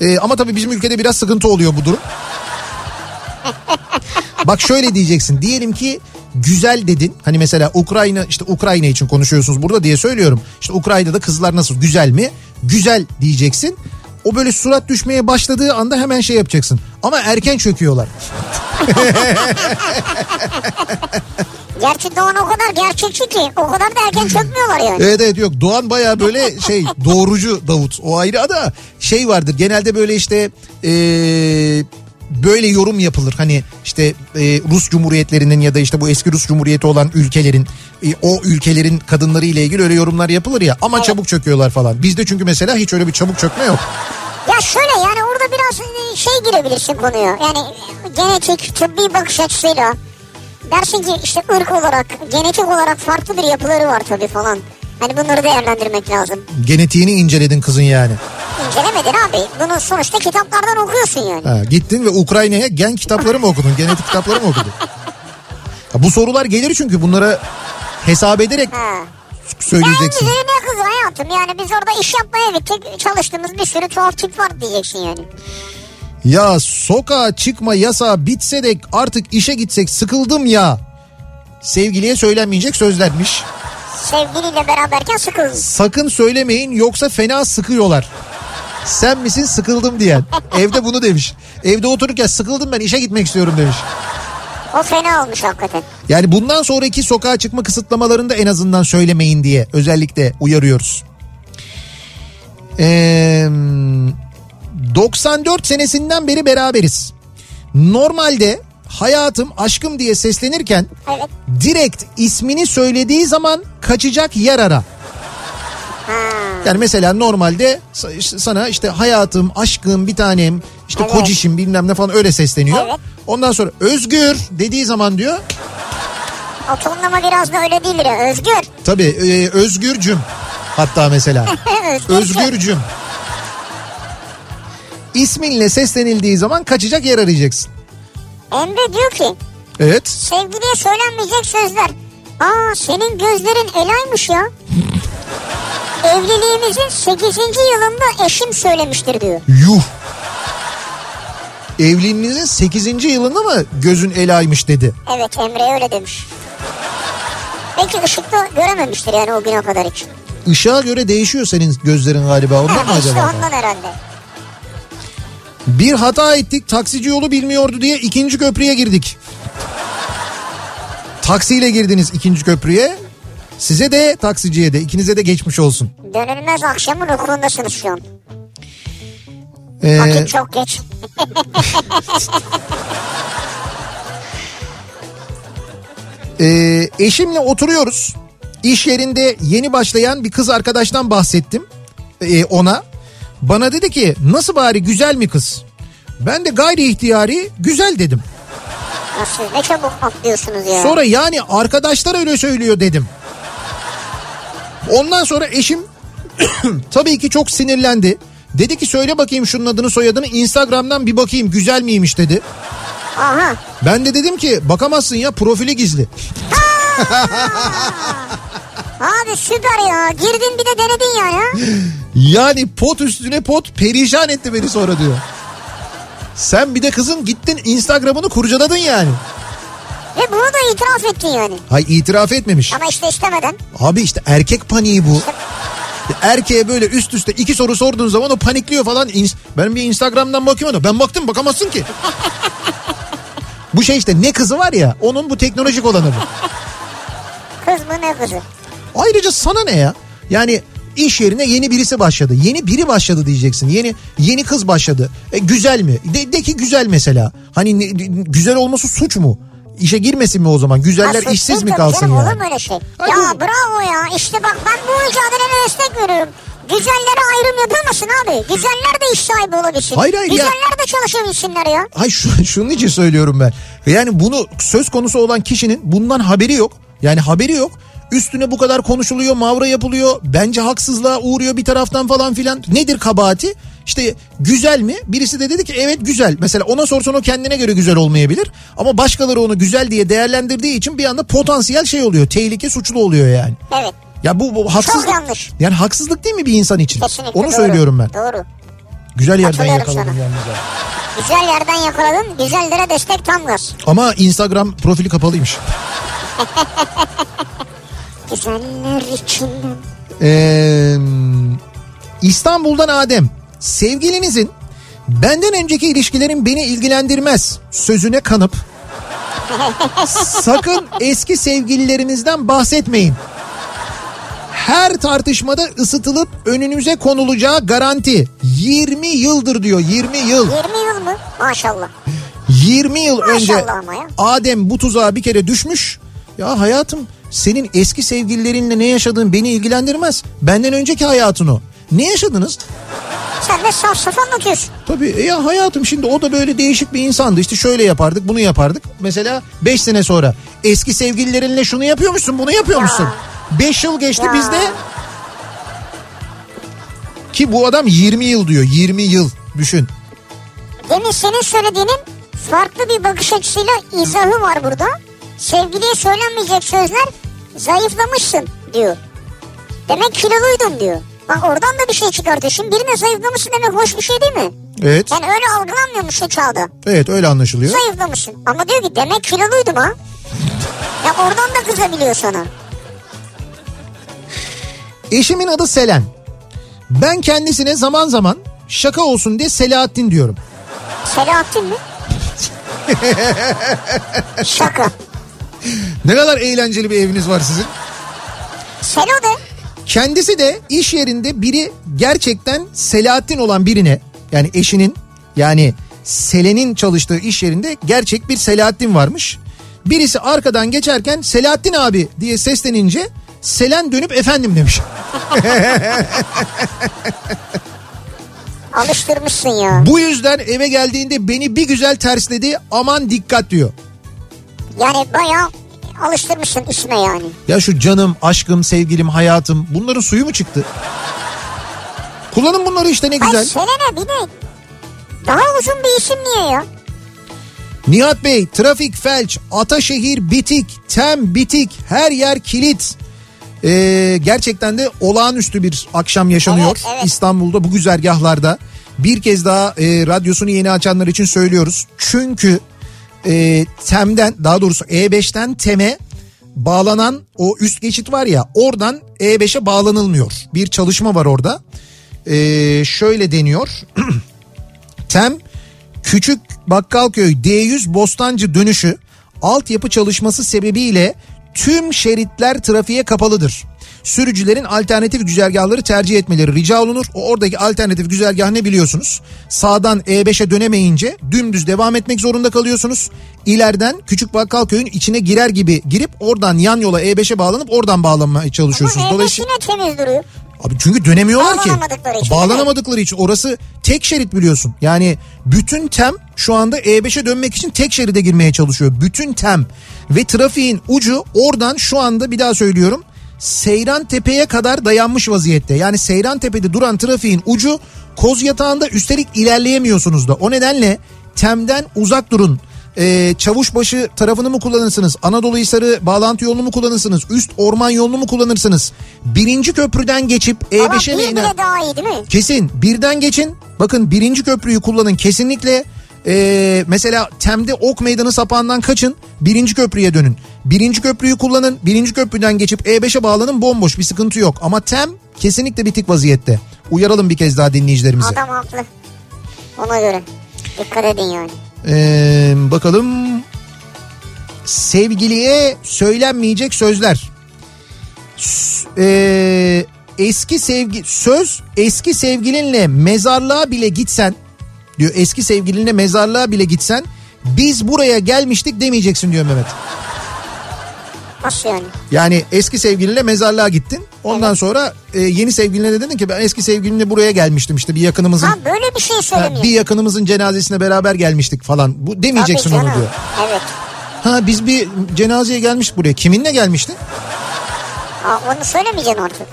Ee, ama tabii bizim ülkede biraz sıkıntı oluyor bu durum. Bak şöyle diyeceksin. Diyelim ki güzel dedin. Hani mesela Ukrayna işte Ukrayna için konuşuyorsunuz burada diye söylüyorum. İşte Ukrayna'da kızlar nasıl güzel mi? Güzel diyeceksin. O böyle surat düşmeye başladığı anda hemen şey yapacaksın. Ama erken çöküyorlar. Gerçi Doğan o kadar gerçekçi ki o kadar da erken çökmüyorlar yani. Evet evet yok Doğan baya böyle şey doğrucu Davut o ayrı da şey vardır genelde böyle işte eee, böyle yorum yapılır hani işte eee, Rus Cumhuriyetlerinin ya da işte bu eski Rus Cumhuriyeti olan ülkelerin e, o ülkelerin kadınları ile ilgili öyle yorumlar yapılır ya ama çabuk çöküyorlar falan. Bizde çünkü mesela hiç öyle bir çabuk çökme yok. Ya şöyle yani orada biraz e, şey girebilirsin konuya. Yani genetik tıbbi bakış açısıyla dersin ki işte ırk olarak, genetik olarak farklı bir yapıları var tabii falan. Hani bunları değerlendirmek lazım. Genetiğini inceledin kızın yani. İncelemedin abi. Bunu sonuçta kitaplardan okuyorsun yani. Ha, gittin ve Ukrayna'ya gen kitapları mı okudun? Genetik kitapları mı okudun? Ha, bu sorular gelir çünkü bunlara hesap ederek Ha. Söyleyeceksin. güzeli ne kız hayatım yani biz orada iş yapmaya gittik çalıştığımız bir sürü tuhaf tip var diyeceksin yani. Ya sokağa çıkma yasağı bitse de artık işe gitsek sıkıldım ya. Sevgiliye söylenmeyecek sözlermiş. Sevgiliyle beraberken sıkıldın. Sakın söylemeyin yoksa fena sıkıyorlar. Sen misin sıkıldım diyen. Evde bunu demiş. Evde otururken sıkıldım ben işe gitmek istiyorum demiş. O fena olmuş hakikaten. Yani bundan sonraki sokağa çıkma kısıtlamalarında en azından söylemeyin diye özellikle uyarıyoruz. Ee, 94 senesinden beri beraberiz. Normalde hayatım aşkım diye seslenirken Evet. direkt ismini söylediği zaman kaçacak yer ara. Yani mesela normalde sana işte hayatım, aşkım, bir tanem, işte Evet. kocişim bilmem ne falan öyle sesleniyor. Evet. Ondan sonra özgür dediği zaman diyor O tonlama biraz da öyle değildir ya. Özgür. tabii e, özgürcüm hatta mesela Özgür. özgürcüm. İsminle seslenildiği zaman kaçacak yer arayacaksın. Emre diyor ki Evet. sevgiliye söylenmeyecek sözler. Aa senin gözlerin elaymış ya. Evliliğimizin 8. yılında eşim söylemiştir diyor. Yuh. Evliliğinizin 8. yılında mı gözün elaymış dedi. Evet Emre öyle demiş. Belki ışıkta görememiştir yani o güne kadar hiç. Işığa göre değişiyor senin gözlerin galiba ondan mı işte acaba? ondan herhalde. Bir hata ettik taksici yolu bilmiyordu diye ikinci köprüye girdik. Taksiyle girdiniz ikinci köprüye. Size de taksiciye de ikinize de geçmiş olsun. Dönülmez akşamın hukukundasınız şu an. Ee, Vakit çok geç. e, eşimle oturuyoruz. İş yerinde yeni başlayan bir kız arkadaştan bahsettim e, ona. Bana dedi ki nasıl bari güzel mi kız? Ben de gayri ihtiyari güzel dedim. Nasıl ne çabuk atlıyorsunuz ya. Sonra yani arkadaşlar öyle söylüyor dedim. Ondan sonra eşim tabii ki çok sinirlendi. Dedi ki söyle bakayım şunun adını soyadını Instagram'dan bir bakayım güzel miymiş dedi. Aha. Ben de dedim ki bakamazsın ya profili gizli. Abi süper ya. Girdin bir de denedin yani. Yani pot üstüne pot perişan etti beni sonra diyor. Sen bir de kızın gittin Instagram'ını kurcaladın yani. Ve bunu da itiraf ettin yani. Hay itiraf etmemiş. Ama işte istemeden. Abi işte erkek paniği bu. Erkeğe böyle üst üste iki soru sorduğun zaman o panikliyor falan. Ben bir Instagram'dan bakıyorum da ben baktım bakamazsın ki. bu şey işte ne kızı var ya onun bu teknolojik olanı bu. Kız mı ne kızı? Ayrıca sana ne ya? Yani iş yerine yeni birisi başladı. Yeni biri başladı diyeceksin. Yeni yeni kız başladı. E, güzel mi? De, de ki güzel mesela. Hani ne- güzel olması suç mu? İşe girmesin mi o zaman? Güzeller Ha, işsiz mi kalsın canım, yani? Olur mu öyle şey? Ay, ya bravo ya. İşte bak ben bu mücadelene destek veriyorum. Güzellere ayrım yapılmasın abi. Güzeller de iş sahibi olabilsin. Hayır, hayır ya. Güzeller de çalışabilsinler ya. Ay şu, şunun için söylüyorum ben. Yani bunu söz konusu olan kişinin bundan haberi yok. Yani haberi yok. Üstüne bu kadar konuşuluyor, mavra yapılıyor. Bence haksızlığa uğruyor bir taraftan falan filan. Nedir kabahati? İşte güzel mi? Birisi de dedi ki evet güzel. Mesela ona sorsan o kendine göre güzel olmayabilir. Ama başkaları onu güzel diye değerlendirdiği için bir anda potansiyel şey oluyor. Tehlike suçlu oluyor yani. Evet. Ya bu, bu haksızlık. Çok yanlış. Yani haksızlık değil mi bir insan için? Kesinlikle Onu doğru. söylüyorum ben. Doğru. Güzel yerden sana. yalnız. Güzel yerden yakaladın. Güzellere destek tam gaz. Ama Instagram profili kapalıymış. Güzeller içinden. Ee, İstanbul'dan Adem. Sevgilinizin benden önceki ilişkilerin beni ilgilendirmez sözüne kanıp sakın eski sevgililerinizden bahsetmeyin. Her tartışmada ısıtılıp önünüze konulacağı garanti. 20 yıldır diyor 20 yıl. 20 yıl mı? Maşallah. 20 yıl önce Maşallah ya. Adem bu tuzağa bir kere düşmüş. Ya hayatım senin eski sevgililerinle ne yaşadığın beni ilgilendirmez. Benden önceki hayatın o. Ne yaşadınız? Sen de saf saf anlatıyorsun. Tabii e ya hayatım şimdi o da böyle değişik bir insandı. İşte şöyle yapardık bunu yapardık. Mesela 5 sene sonra eski sevgililerinle şunu yapıyormuşsun bunu yapıyormuşsun. 5 yıl geçti Ya. bizde. Ki bu adam 20 yıl diyor 20 yıl düşün. Demin senin söylediğinin farklı bir bakış açısıyla izahı var burada. Sevgiliye söylenmeyecek sözler zayıflamışsın diyor. Demek kiloluydun diyor. Bak oradan da bir şey çıkartıyor. Şimdi birine zayıflamışsın demek hoş bir şey değil mi? Evet Yani öyle algılanmıyormuş o çağda. evet öyle anlaşılıyor. Zayıflamışsın. Ama diyor ki demek kiloluydum ha. Ya oradan da kızabiliyor sana. Eşimin adı Selen. Ben kendisine zaman zaman şaka olsun diye Selahattin diyorum. Selahattin mi? Şaka. Ne kadar eğlenceli bir eviniz var sizin. Selo de. Kendisi de iş yerinde biri gerçekten Selahattin olan birine yani eşinin yani Selen'in çalıştığı iş yerinde gerçek bir Selahattin varmış. Birisi arkadan geçerken Selahattin abi diye seslenince Selen dönüp efendim demiş. Alıştırmışsın ya. Bu yüzden eve geldiğinde beni bir güzel tersledi aman dikkat diyor. Yani bayağı alıştırmışsın isme yani. Ya şu canım, aşkım, sevgilim, hayatım bunların suyu mu çıktı? Kullanın bunları işte ne Ay güzel. Selene bir de daha uzun bir isim niye ya? Nihat Bey trafik felç, Ataşehir bitik, tem bitik, her yer kilit. Ee, gerçekten de olağanüstü bir akşam yaşanıyor Evet, evet. İstanbul'da bu güzergahlarda. Bir kez daha e, radyosunu yeni açanlar için söylüyoruz. Çünkü e, TEM'den daha doğrusu E5'ten TEM'e bağlanan o üst geçit var ya oradan E5'e bağlanılmıyor. Bir çalışma var orada. Ee, şöyle deniyor. TEM Küçük Bakkalköy D100 Bostancı dönüşü altyapı çalışması sebebiyle tüm şeritler trafiğe kapalıdır. Sürücülerin alternatif güzergahları tercih etmeleri rica olunur. O oradaki alternatif güzergah ne biliyorsunuz? Sağdan E5'e dönemeyince dümdüz devam etmek zorunda kalıyorsunuz. İleriden Küçük Bakkalköy'ün içine girer gibi girip oradan yan yola E5'e bağlanıp oradan bağlanmaya çalışıyorsunuz. Ama Dolayısıyla yine temiz duruyor. Abi çünkü dönemiyorlar ki. Bağlanamadıkları için, Bağlanamadıkları için. Orası tek şerit biliyorsun. Yani bütün tem şu anda E5'e dönmek için tek şeride girmeye çalışıyor. Bütün tem ve trafiğin ucu oradan şu anda bir daha söylüyorum. Seyran Tepe'ye kadar dayanmış vaziyette. Yani Seyran Tepe'de duran trafiğin ucu koz yatağında üstelik ilerleyemiyorsunuz da. O nedenle temden uzak durun. Ee, Çavuşbaşı tarafını mı kullanırsınız? Anadolu Hisarı bağlantı yolunu mu kullanırsınız? Üst orman yolunu mu kullanırsınız? Birinci köprüden geçip Ama E5'e mi iner? daha iyi değil mi? Kesin birden geçin. Bakın birinci köprüyü kullanın kesinlikle. Ee, mesela Tem'de Ok Meydanı sapağından kaçın. Birinci köprüye dönün. Birinci köprüyü kullanın. Birinci köprüden geçip E5'e bağlanın bomboş bir sıkıntı yok. Ama Tem kesinlikle bitik vaziyette. Uyaralım bir kez daha dinleyicilerimizi. Adam haklı. Ona göre. Dikkat edin yani. Ee, bakalım sevgiliye söylenmeyecek sözler. Ee, eski sevgi söz eski sevgilinle mezarlığa bile gitsen diyor eski sevgilinle mezarlığa bile gitsen biz buraya gelmiştik demeyeceksin diyor Mehmet. Nasıl yani? Yani eski sevgilinle mezarlığa gittin. Ondan sonra e, yeni sevgiline de dedin ki ben eski sevgilimle buraya gelmiştim işte bir yakınımızın Ha böyle bir şey söylemiyor. bir yakınımızın cenazesine beraber gelmiştik falan. Bu demeyeceksin onu diyor. Evet. Ha biz bir cenazeye gelmiştik buraya. Kiminle gelmiştin? Onu söylemeyeceksin artık.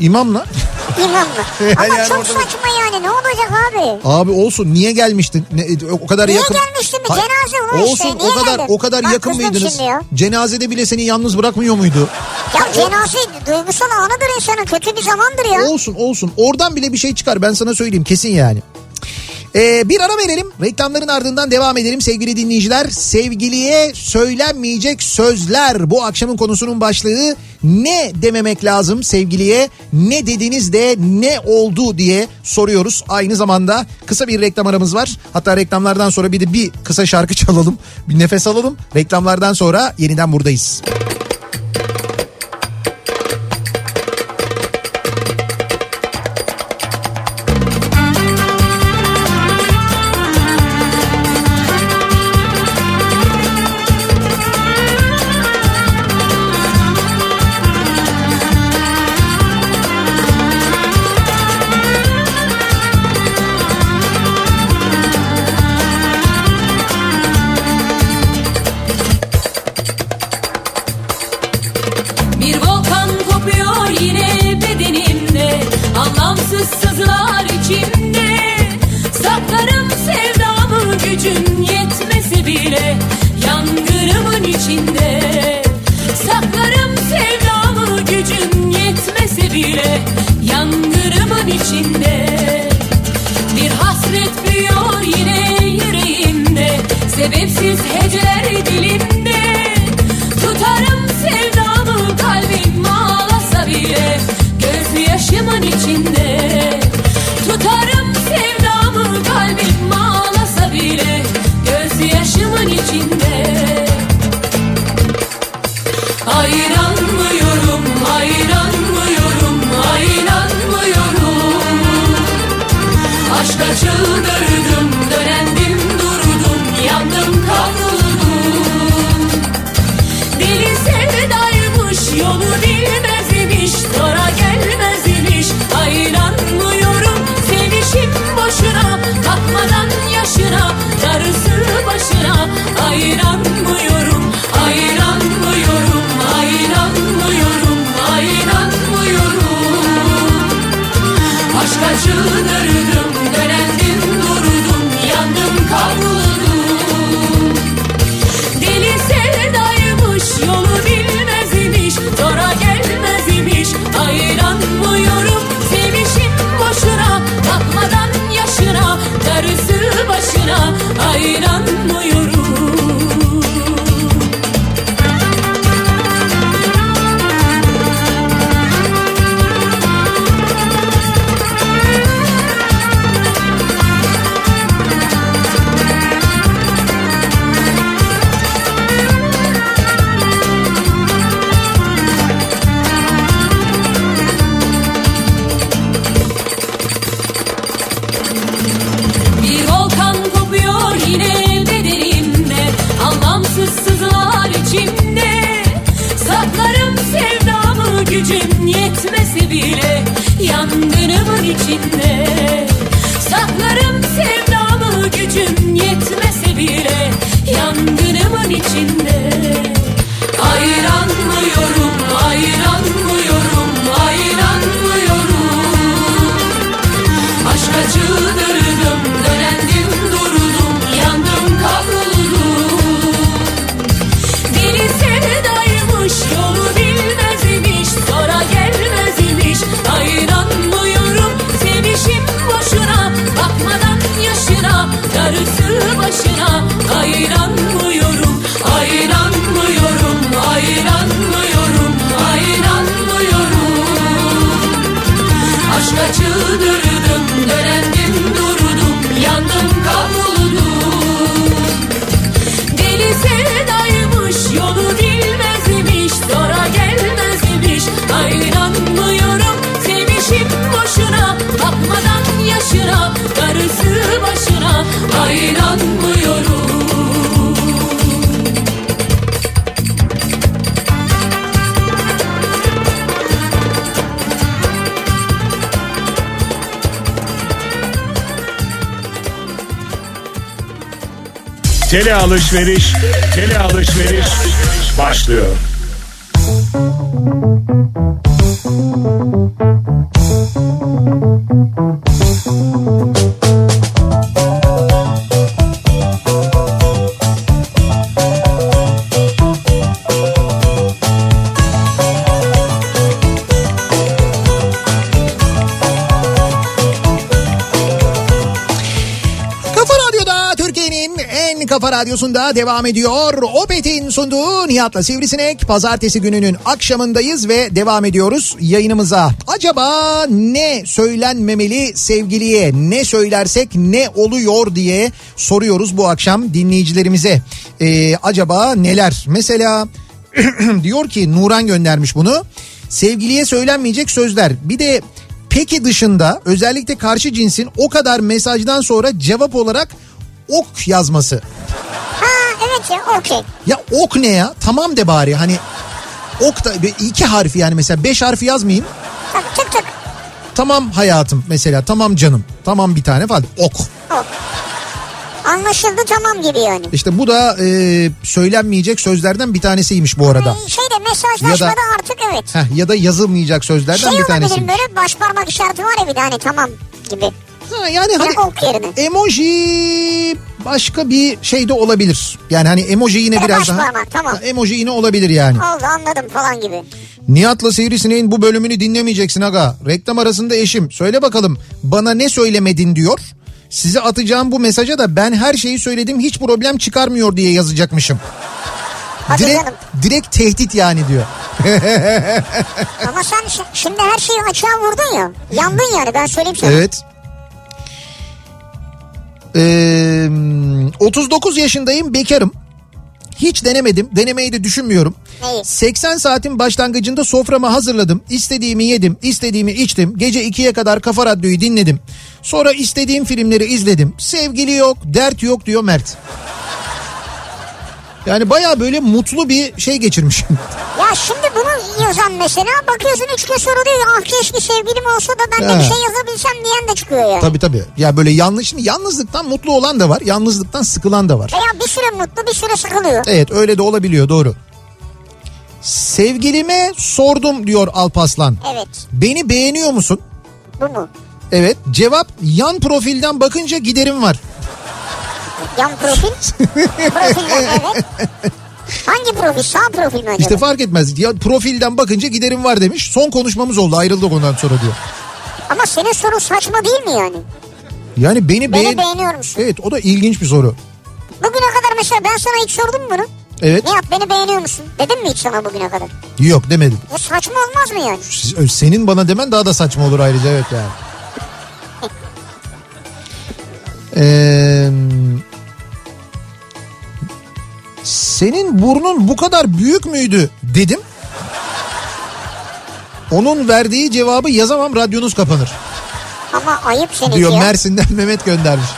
İmamla. İmam mı? Ama Yani çok orada- saçma yani. Ne olacak abi? Abi olsun niye gelmiştin? Ne, o kadar Niye yakın. gelmiştin? Bir Ha- cenaze işte. Olsun Niye o kadar geldin? o kadar Bak yakın mıydınız? Cenazede bile seni yalnız bırakmıyor muydu? Ya cenaze duygusal anıdır insanın. Kötü bir zamandır ya. Olsun olsun. Oradan bile bir şey çıkar ben sana söyleyeyim kesin yani. Ee, bir ara verelim. Reklamların ardından devam edelim sevgili dinleyiciler. Sevgiliye söylenmeyecek sözler. Bu akşamın konusunun başlığı ne dememek lazım sevgiliye? Ne dediğinizde ne oldu diye soruyoruz. Aynı zamanda kısa bir reklam aramız var. Hatta reklamlardan sonra bir de bir kısa şarkı çalalım. Bir nefes alalım. Reklamlardan sonra yeniden buradayız. Tele alışveriş, tele alışveriş başlıyor. Radyosu'nda devam ediyor. Opet'in sunduğu Nihat'la Sivrisinek. Pazartesi gününün akşamındayız ve devam ediyoruz yayınımıza. Acaba ne söylenmemeli sevgiliye? Ne söylersek ne oluyor diye soruyoruz bu akşam dinleyicilerimize. Ee, acaba neler? Mesela diyor ki Nuran göndermiş bunu. Sevgiliye söylenmeyecek sözler. Bir de peki dışında özellikle karşı cinsin o kadar mesajdan sonra cevap olarak ok yazması. Ha evet ya okey. Ya ok ne ya? Tamam de bari hani ok da iki harfi yani mesela beş harfi yazmayayım. Tık tık tık. Tamam hayatım mesela tamam canım tamam bir tane falan ok. Ok. Anlaşıldı tamam gibi yani. İşte bu da e, söylenmeyecek sözlerden bir tanesiymiş bu arada. Ee, şey mesajlaşmada ya da, artık evet. Heh, ya da yazılmayacak sözlerden şey bir tanesiymiş. Şey olabilir böyle baş parmak işareti var ya bir tane hani tamam gibi. Ha, yani ya hani ok yerine. emoji başka bir şey de olabilir. Yani hani emoji yine E, biraz daha. tamam. Emoji yine olabilir yani. Oldu anladım falan gibi. Nihat'la Sivrisineğin bu bölümünü dinlemeyeceksin aga. Reklam arasında eşim. Söyle bakalım bana ne söylemedin diyor. Size atacağım bu mesaja da ben her şeyi söyledim hiç problem çıkarmıyor diye yazacakmışım. Hadi direkt, canım. direkt tehdit yani diyor. Ama sen şi- şimdi her şeyi açığa vurdun ya. Yandın yani ben söyleyeyim sana. Evet. Ee, 39 yaşındayım bekarım. Hiç denemedim. Denemeyi de düşünmüyorum. Neyi? 80 saatin başlangıcında soframı hazırladım. İstediğimi yedim, istediğimi içtim. Gece 2'ye kadar Kafa Radyo'yu dinledim. Sonra istediğim filmleri izledim. Sevgili yok, dert yok diyor Mert. Yani baya böyle mutlu bir şey geçirmişim. Ya şimdi bunu yazan mesela bakıyorsun üç gün sonra diyor ah keşke sevgilim olsa da ben de He. bir şey yazabilsem diyen de çıkıyor yani. tabii tabii. Ya böyle yanlış, şimdi yalnızlıktan mutlu olan da var. Yalnızlıktan sıkılan da var. Veya bir süre mutlu bir süre sıkılıyor. Evet öyle de olabiliyor doğru. Sevgilime sordum diyor Alpaslan. Evet Beni beğeniyor musun? bu mu? Evet cevap yan profilden bakınca giderim var. Yan profil. Profilden evet. Hangi profil? Sağ profil mi acaba? İşte fark etmez. Ya profilden bakınca giderim var demiş. Son konuşmamız oldu ayrıldık ondan sonra diyor. Ama senin sorun saçma değil mi yani? Yani beni, Beni beğen... beğeniyor musun? Evet o da ilginç bir soru. Bugüne kadar mesela ben sana hiç sordum bunu? Evet. Nihat beni beğeniyor musun? Dedim mi hiç sana bugüne kadar? Yok demedim. Ya saçma olmaz mı yani? Siz- Senin bana demen daha da saçma olur ayrıca evet yani. Ee, senin burnun bu kadar büyük müydü dedim. Onun verdiği cevabı yazamam radyonuz kapanır Ama ayıp seninki diyor ya. Mersin'den Mehmet göndermiş.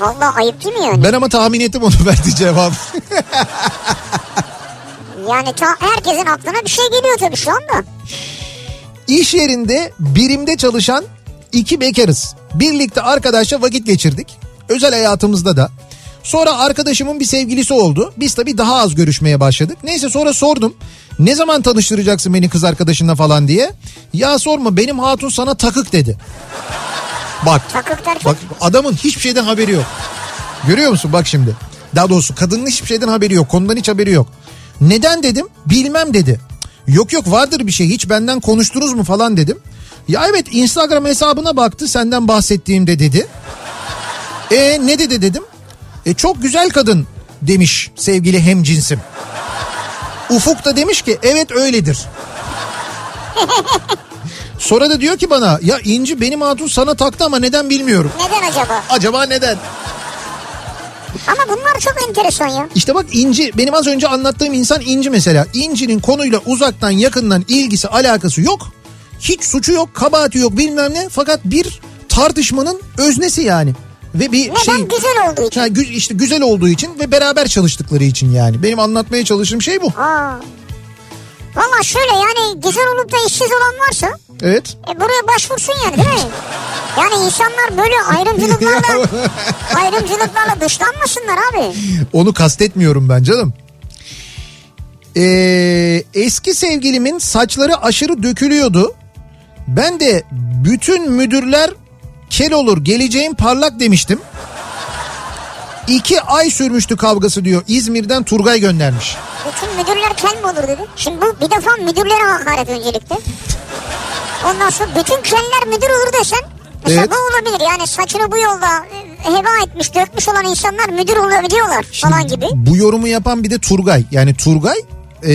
Vallahi ayıp değil mi yani? Ben ama tahmin ettim onu verdiği cevabı. Yani ta herkesin aklına bir şey geliyor tabii şu anda. İş yerinde birimde çalışan iki bekarız. Birlikte arkadaşça vakit geçirdik. Özel hayatımızda da. Sonra arkadaşımın bir sevgilisi oldu. Biz tabii daha az görüşmeye başladık. Neyse sonra sordum. Ne zaman tanıştıracaksın beni kız arkadaşınla falan diye. Ya sorma benim hatun sana takık dedi. Bak. Takık derken Bak adamın hiçbir şeyden haberi yok. Görüyor musun bak şimdi. Daha doğrusu kadının hiçbir şeyden haberi yok. Konudan hiç haberi yok. Neden dedim? Bilmem dedi. Yok yok vardır bir şey hiç benden konuştunuz mu falan dedim. Ya evet Instagram hesabına baktı senden bahsettiğimde dedi. E ne dedi dedim. E çok güzel kadın demiş sevgili hemcinsim. Ufuk da demiş ki evet öyledir. Sonra da diyor ki bana ya İnci benim hatun sana taktı ama neden bilmiyorum. neden acaba? Acaba neden? Ama bunlar çok enteresan ya. İşte bak İnci benim az önce anlattığım insan İnci mesela. İnci'nin konuyla uzaktan yakından ilgisi alakası yok. Hiç suçu yok kabahati yok bilmem ne fakat bir tartışmanın öznesi yani. Ve bir Neden? şey Güzel olduğu için. Ha, gü- işte güzel olduğu için ve beraber çalıştıkları için yani. Benim anlatmaya çalıştığım şey bu. Aa. Valla şöyle yani güzel olup da işsiz olan varsa Evet. e, buraya başvursun yani değil mi? Yani insanlar böyle ayrımcılıklarla ayrımcılıklarla dışlanmasınlar abi. Onu kastetmiyorum ben canım. Ee, eski sevgilimin saçları aşırı dökülüyordu. Ben de bütün müdürler kel olur geleceğim parlak demiştim. İki ay sürmüştü kavgası diyor. İzmir'den Turgay göndermiş. Bütün müdürler kel mi olur dedi. Şimdi bu bir defa müdürlere hakaret öncelikle. Ondan sonra bütün keller müdür olur desen. Mesela Evet. bu olabilir yani saçını bu yolda e, heba etmiş dökmüş olan insanlar müdür olabiliyorlar falan gibi. Bu yorumu yapan bir de Turgay. Yani Turgay e,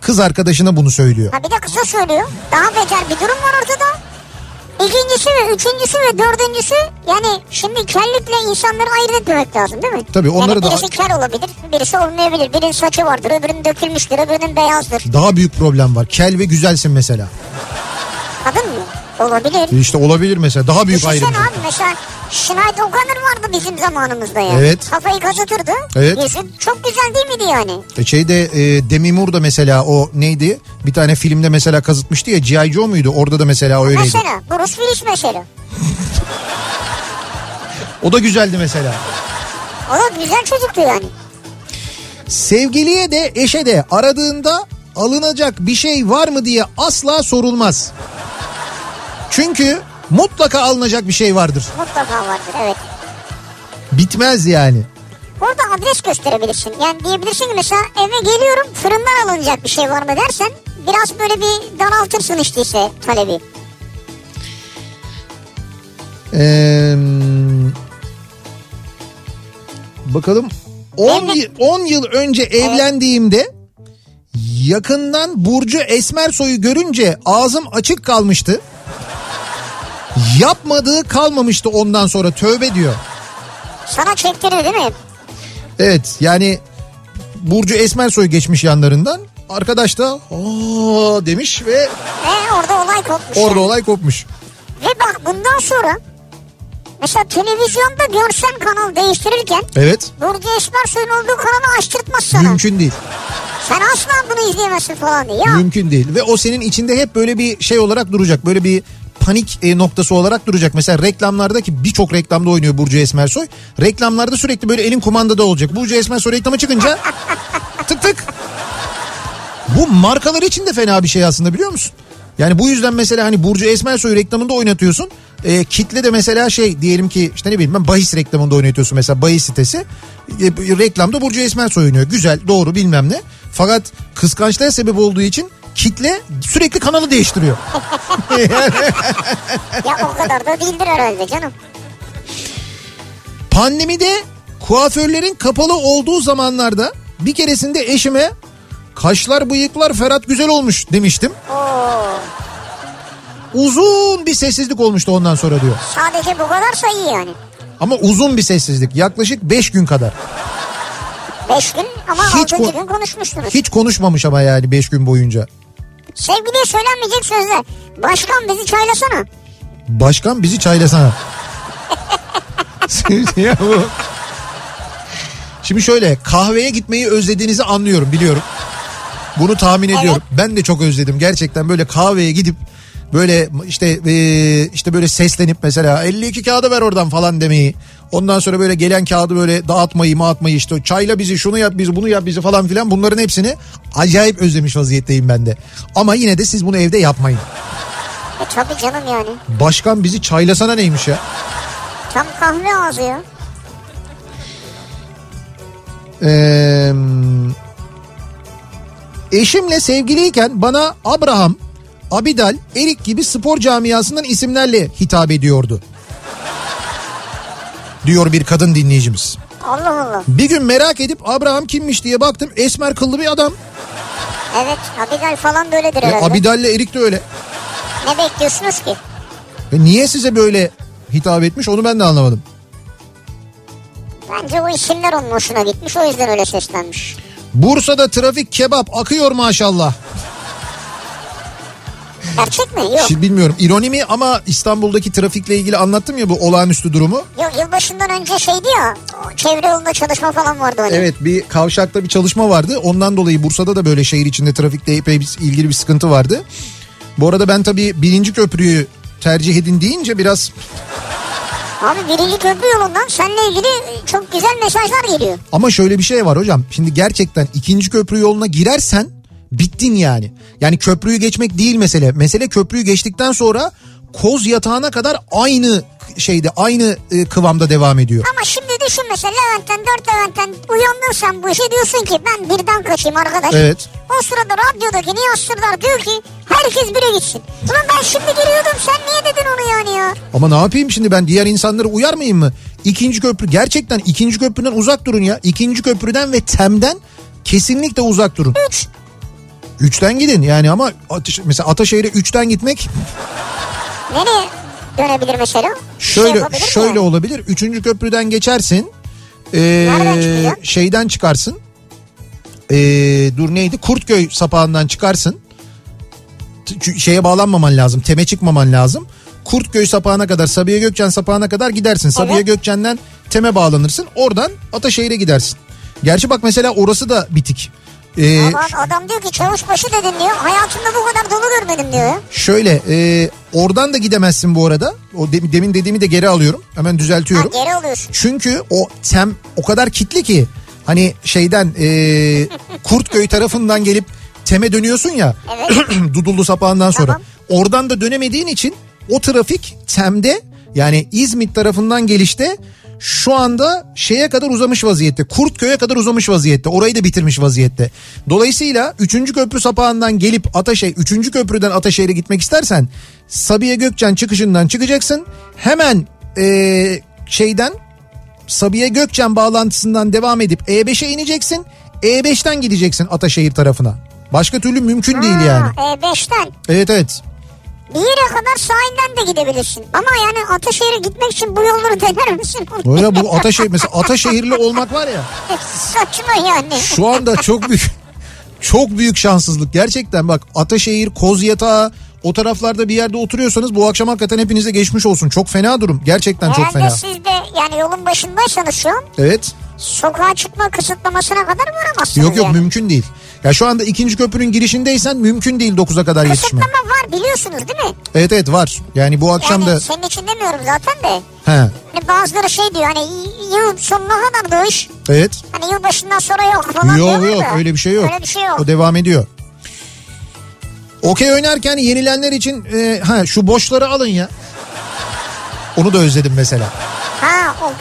kız arkadaşına bunu söylüyor. Ha bir de kısa söylüyor. Daha beter bir durum var ortada. İkincisi ve üçüncüsü ve dördüncüsü yani şimdi kellikle insanları ayırt etmemek lazım değil mi? Tabii, onları yani da- birisi kel olabilir, birisi olmayabilir. Birinin saçı vardır, öbürünün dökülmüştür, öbürünün beyazdır. Daha büyük problem var. Kel ve güzelsin mesela. Kadın mı? Olabilir. İşte olabilir mesela. Daha büyük Düşünsene ayrım. abi mesela Sinead O'Connor vardı bizim zamanımızda ya. Evet. Kafayı kazıtırdı. Evet. Yüzü çok güzel değil miydi yani? E Şeyde e, Demi Moore da mesela o neydi? Bir tane filmde mesela kazıtmıştı ya G.I. Joe muydu? Orada da mesela öyleydi. Mesela Bruce Willis mesela. O da güzeldi mesela. O da güzel çocuktu yani. Sevgiliye de eşe de aradığında alınacak bir şey var mı diye asla sorulmaz. Çünkü mutlaka alınacak bir şey vardır. Mutlaka vardır evet. Bitmez yani. Orada adres gösterebilirsin. Yani diyebilirsin ki mesela eve geliyorum fırından alınacak bir şey var mı dersen biraz böyle bir daraltırsın işte ise talebi. Ee, bakalım 10 Evet. yıl, 10 yıl önce evlendiğimde yakından Burcu Esmersoy'u görünce ağzım açık kalmıştı. Yapmadığı kalmamıştı ondan sonra tövbe diyor. Sana çektirir değil mi? Evet yani Burcu Esmersoy geçmiş yanlarından. Arkadaş da aa demiş ve E orada olay kopmuş. orada yani. olay kopmuş. Ve bak bundan sonra mesela televizyonda görsen kanal değiştirirken Evet Burcu Esmersoy'un olduğu kanalı açtırtmaz sana. mümkün değil. Sen asla bunu izleyemezsin falan diye. Ya Mümkün değil. Ve o senin içinde hep böyle bir şey olarak duracak. Böyle bir panik e, noktası olarak duracak. Mesela reklamlarda ki birçok reklamda oynuyor Burcu Esmersoy. Reklamlarda sürekli böyle elin kumandada olacak. Burcu Esmersoy reklama çıkınca tık tık. Bu markalar için de fena bir şey aslında biliyor musun? Yani bu yüzden mesela hani Burcu Esmersoy reklamında oynatıyorsun. E, kitle de mesela şey diyelim ki işte ne bileyim ben bahis reklamında oynatıyorsun mesela bahis sitesi. E, reklamda Burcu Esmersoy oynuyor. Güzel doğru bilmem ne. Fakat kıskançlığa sebep olduğu için kitle sürekli kanalı değiştiriyor. ya o kadar da değildir herhalde canım. Pandemide kuaförlerin kapalı olduğu zamanlarda bir keresinde eşime kaşlar bıyıklar Ferhat güzel olmuş demiştim. Oo, Uzun bir sessizlik olmuştu ondan sonra diyor. sadece bu kadarsa iyi yani. Ama uzun bir sessizlik yaklaşık 5 gün kadar. Beş gün ama Hiç altıncı ko- gün konuşmuştunuz. Hiç konuşmamış ama yani 5 gün boyunca. Sevgiliye söylenmeyecek sözler. Başkan bizi çaylasana. Başkan bizi çaylasana. ya bu. Şimdi şöyle kahveye gitmeyi özlediğinizi anlıyorum biliyorum. Bunu tahmin ediyorum. Ben de çok özledim gerçekten böyle kahveye gidip böyle işte eee, işte böyle seslenip mesela 52 kağıdı ver oradan falan demeyi. Ondan sonra böyle gelen kağıdı böyle dağıtmayı dağıtmayı işte çayla bizi şunu yap bizi bunu yap bizi falan filan bunların hepsini acayip özlemiş vaziyetteyim ben de. Ama yine de siz bunu evde yapmayın. E tabii canım yani. Başkan bizi çaylasana neymiş ya? Tam kahve ağzı ya. Ee, eşimle sevgiliyken bana Abraham, Abidal, Erik gibi spor camiasından isimlerle hitap ediyordu. Diyor bir kadın dinleyicimiz. Allah Allah. Bir gün merak edip Abraham kimmiş diye baktım. Esmer kıllı bir adam. Evet Abigail falan da öyledir E, herhalde. Abidal ile Erik de öyle. Ne bekliyorsunuz ki? E, niye size böyle hitap etmiş onu ben de anlamadım. Bence o isimler onun hoşuna gitmiş o yüzden öyle seslenmiş. Bursa'da trafik kebap akıyor maşallah. Gerçek mi? Yok. Şimdi bilmiyorum ironi mi ama İstanbul'daki trafikle ilgili anlattım ya bu olağanüstü durumu. Yok yılbaşından önce şeydi ya çevre yolunda çalışma falan vardı hani. Evet bir kavşakta bir çalışma vardı. Ondan dolayı Bursa'da da böyle şehir içinde trafikte epey bir, ilgili bir sıkıntı vardı. Bu arada ben tabii birinci köprüyü tercih edin deyince biraz Abi birinci köprü yolundan seninle ilgili çok güzel mesajlar geliyor. ama şöyle bir şey var hocam. Şimdi gerçekten ikinci köprü yoluna girersen bittin yani. Yani köprüyü geçmek değil mesele. Mesele köprüyü geçtikten sonra koz yatağına kadar aynı şeyde aynı e, kıvamda devam ediyor. Ama şimdi düşün mesela Levent'ten dört Levent'ten uyandın sen bu işe diyorsun ki ben birden kaçayım arkadaş. Evet. O sırada radyodaki Nihat Sırdar diyor ki herkes bire gitsin. Ulan ben şimdi giriyordum sen niye dedin onu yani ya? Ama ne yapayım şimdi ben diğer insanları uyarmayayım mı? İkinci köprü gerçekten ikinci köprüden uzak durun ya. İkinci köprüden ve Tem'den kesinlikle uzak durun. Üç. Üçten gidin yani ama Ateş- mesela Ataşehir'e üçten gitmek Nereye dönebilir mesela? Bir şey şöyle mi şöyle olabilir. Üçüncü köprüden geçersin. Ee, şeyden çıkarsın. Ee, dur neydi? Kurtköy sapağından çıkarsın. T- şeye bağlanmaman lazım. Teme çıkmaman lazım. Kurtköy sapağına kadar Sabiha Gökçen sapağına kadar gidersin. Sabiha Evet. Gökçen'den Tem'e bağlanırsın. Oradan Ataşehir'e gidersin. Gerçi bak mesela orası da bitik. Ee, Aman adam diyor ki çavuşbaşı dedin diyor. Hayatımda bu kadar dolu görmedim diyor. şöyle e, oradan da gidemezsin bu arada. O de- demin dediğimi de geri alıyorum. Hemen Ha, düzeltiyorum. geri alıyorsun. Çünkü o tem o kadar kitli ki hani şeyden e, Kurtköy tarafından gelip teme dönüyorsun ya Evet. Dudullu sapağından sonra. Tamam. Oradan da dönemediğin için o trafik temde yani İzmit tarafından gelişte şu anda şeye kadar uzamış vaziyette. Kurtköy'e kadar uzamış vaziyette. Orayı da bitirmiş vaziyette. Dolayısıyla 3. köprü sapağından gelip Ataşehir 3. köprüden Ataşehir'e gitmek istersen Sabiha Gökçen çıkışından çıkacaksın. Hemen eee, şeyden Sabiha Gökçen bağlantısından devam edip E5'e ineceksin. E5'ten gideceksin Ataşehir tarafına. Başka türlü mümkün değil yani. Ha, E5'ten. Evet evet. Bir yere kadar sahilden de gidebilirsin. Ama yani Ataşehir'e gitmek için bu yolları dener misin? Öyle bu Ataşehir mesela Ataşehirli olmak var ya Saçma yani. şu anda çok büyük çok büyük şanssızlık gerçekten bak Ataşehir, Kozyatağı o taraflarda bir yerde oturuyorsanız bu akşam hakikaten hepinize geçmiş olsun. Çok fena durum. Gerçekten çok Herhalde fena. siz de yani yolun başındaysanız şu an Evet. sokağa çıkma kısıtlamasına kadar varamazsınız Yok yok yani. mümkün değil. Ya şu anda ikinci köprünün girişindeysen mümkün değil 9'a kadar yetişme. Kısıtlama var biliyorsunuz değil mi? Evet evet var. Yani bu akşam Yani da senin için demiyorum zaten de. he Hani bazıları şey diyor hani yıl sonuna kadar da o iş. evet. Hani yılbaşından sonra yok falan Yok diyorlar yok da. öyle bir şey yok. Öyle bir şey yok. O devam ediyor. Okey oynarken yenilenler için e, ha şu boşları alın ya. Onu da özledim mesela. Ha o...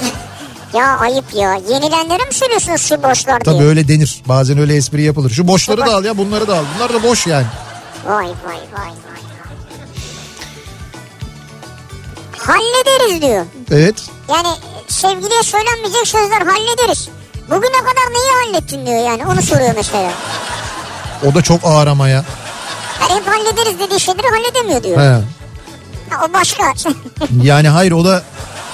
Ya ayıp ya. Yenilenlere mi söylüyorsunuz şu boşlar Tabii diye? öyle denir. Bazen öyle espri yapılır. Şu boşları da al ya bunları da al. Bunlar da boş yani. Vay vay vay vay. vay. Hallederiz diyor. Evet. Yani sevgiliye söylenmeyecek sözler hallederiz. Bugüne kadar neyi hallettin diyor yani onu soruyor mesela. O da çok ağır ama ya. Yani hep hallederiz dediği şeyleri halledemiyor diyor. He. Ha, o başka. Yani hayır o da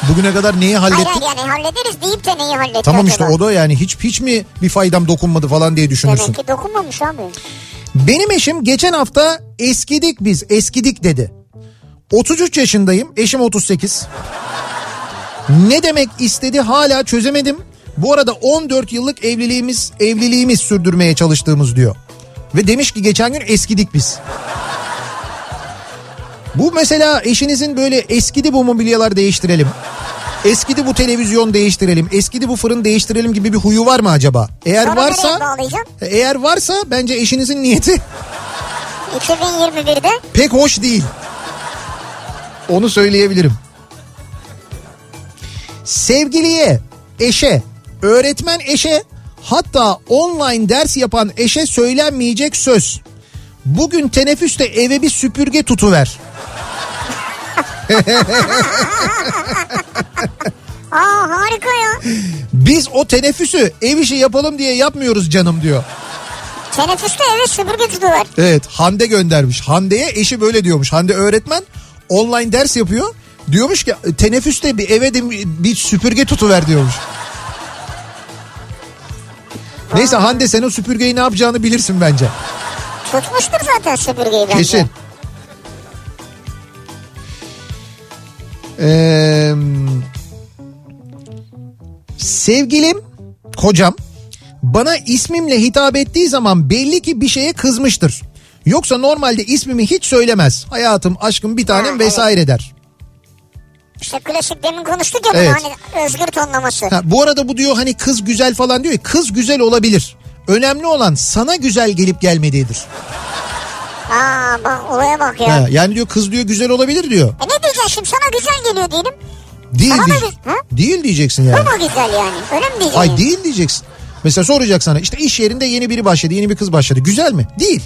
bugüne kadar neyi hayır hallettin? hayır yani hallederiz deyip de neyi halletti Tamam işte acaba? o da yani hiç hiç mi bir faydam dokunmadı falan diye düşünürsün. Demek ki dokunmamış abi. Benim eşim geçen hafta eskidik biz eskidik dedi. 33 yaşındayım eşim 38. Ne demek istedi hala çözemedim. Bu arada 14 yıllık evliliğimiz evliliğimiz sürdürmeye çalıştığımız diyor. Ve demiş ki geçen gün eskidik biz. Bu mesela eşinizin böyle eskidi bu mobilyalar değiştirelim. Eskidi bu televizyon değiştirelim. Eskidi bu fırın değiştirelim gibi bir huyu var mı acaba? Eğer Sonra varsa eğer varsa bence eşinizin niyeti 2021'de pek hoş değil. Onu söyleyebilirim. Sevgiliye, eşe, öğretmen eşe hatta online ders yapan eşe söylenmeyecek söz. Bugün teneffüste eve bir süpürge tutuver. aa harika ya. Biz o teneffüsü ev işi yapalım diye yapmıyoruz canım diyor. Teneffüste eve süpürge tutuver. Evet Hande göndermiş. Hande'ye eşi böyle diyormuş. Hande öğretmen online ders yapıyor. Diyormuş ki teneffüste bir eve de bir süpürge tutuver diyormuş. Neyse Hande sen o süpürgeyi ne yapacağını bilirsin bence. Tutmuştur zaten süpürgeyi bence. Kesin. Ee, sevgilim, kocam bana ismimle hitap ettiği zaman belli ki bir şeye kızmıştır. Yoksa normalde ismimi hiç söylemez. Hayatım, aşkım, bir tanem vesaire der. İşte klasik demin konuştuk ya bunu Evet. hani özgür tonlaması. Ha, bu arada bu diyor hani kız güzel falan diyor ya kız güzel olabilir. Önemli olan sana güzel gelip gelmediğidir. Aa bak olaya bak ya. Ha, yani diyor kız diyor güzel olabilir diyor. E ne diyeceksin şimdi sana güzel geliyor diyelim. Değil Sana da ha? Değil diyeceksin yani. Bu mu güzel yani? Öyle mi diyeceksin? Ay değil diyeceksin. Mesela soracak sana işte iş yerinde yeni biri başladı yeni bir kız başladı güzel mi? Değil.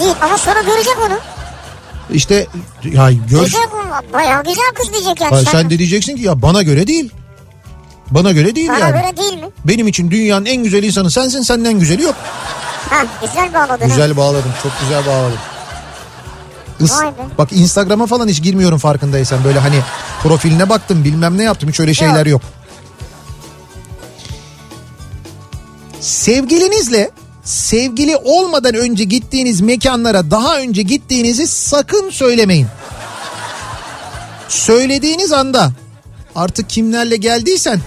Değil ama sonra görecek onu. İşte ya gör. Onu. Bayağı güzel kız diyecek yani. Ha, sen de diyeceksin ki ya bana göre değil. Bana göre değil Bana yani. göre değil mi? Benim için dünyanın en güzel insanı sensin senden güzeli yok. Ha güzel bağladın. Güzel bağladım çok güzel bağladım. Is- bak Instagram'a falan hiç girmiyorum farkındaysan. Böyle hani profiline baktım bilmem ne yaptım hiç öyle şeyler yok. Sevgilinizle sevgili olmadan önce gittiğiniz mekanlara daha önce gittiğinizi sakın söylemeyin. Söylediğiniz anda artık kimlerle geldiysen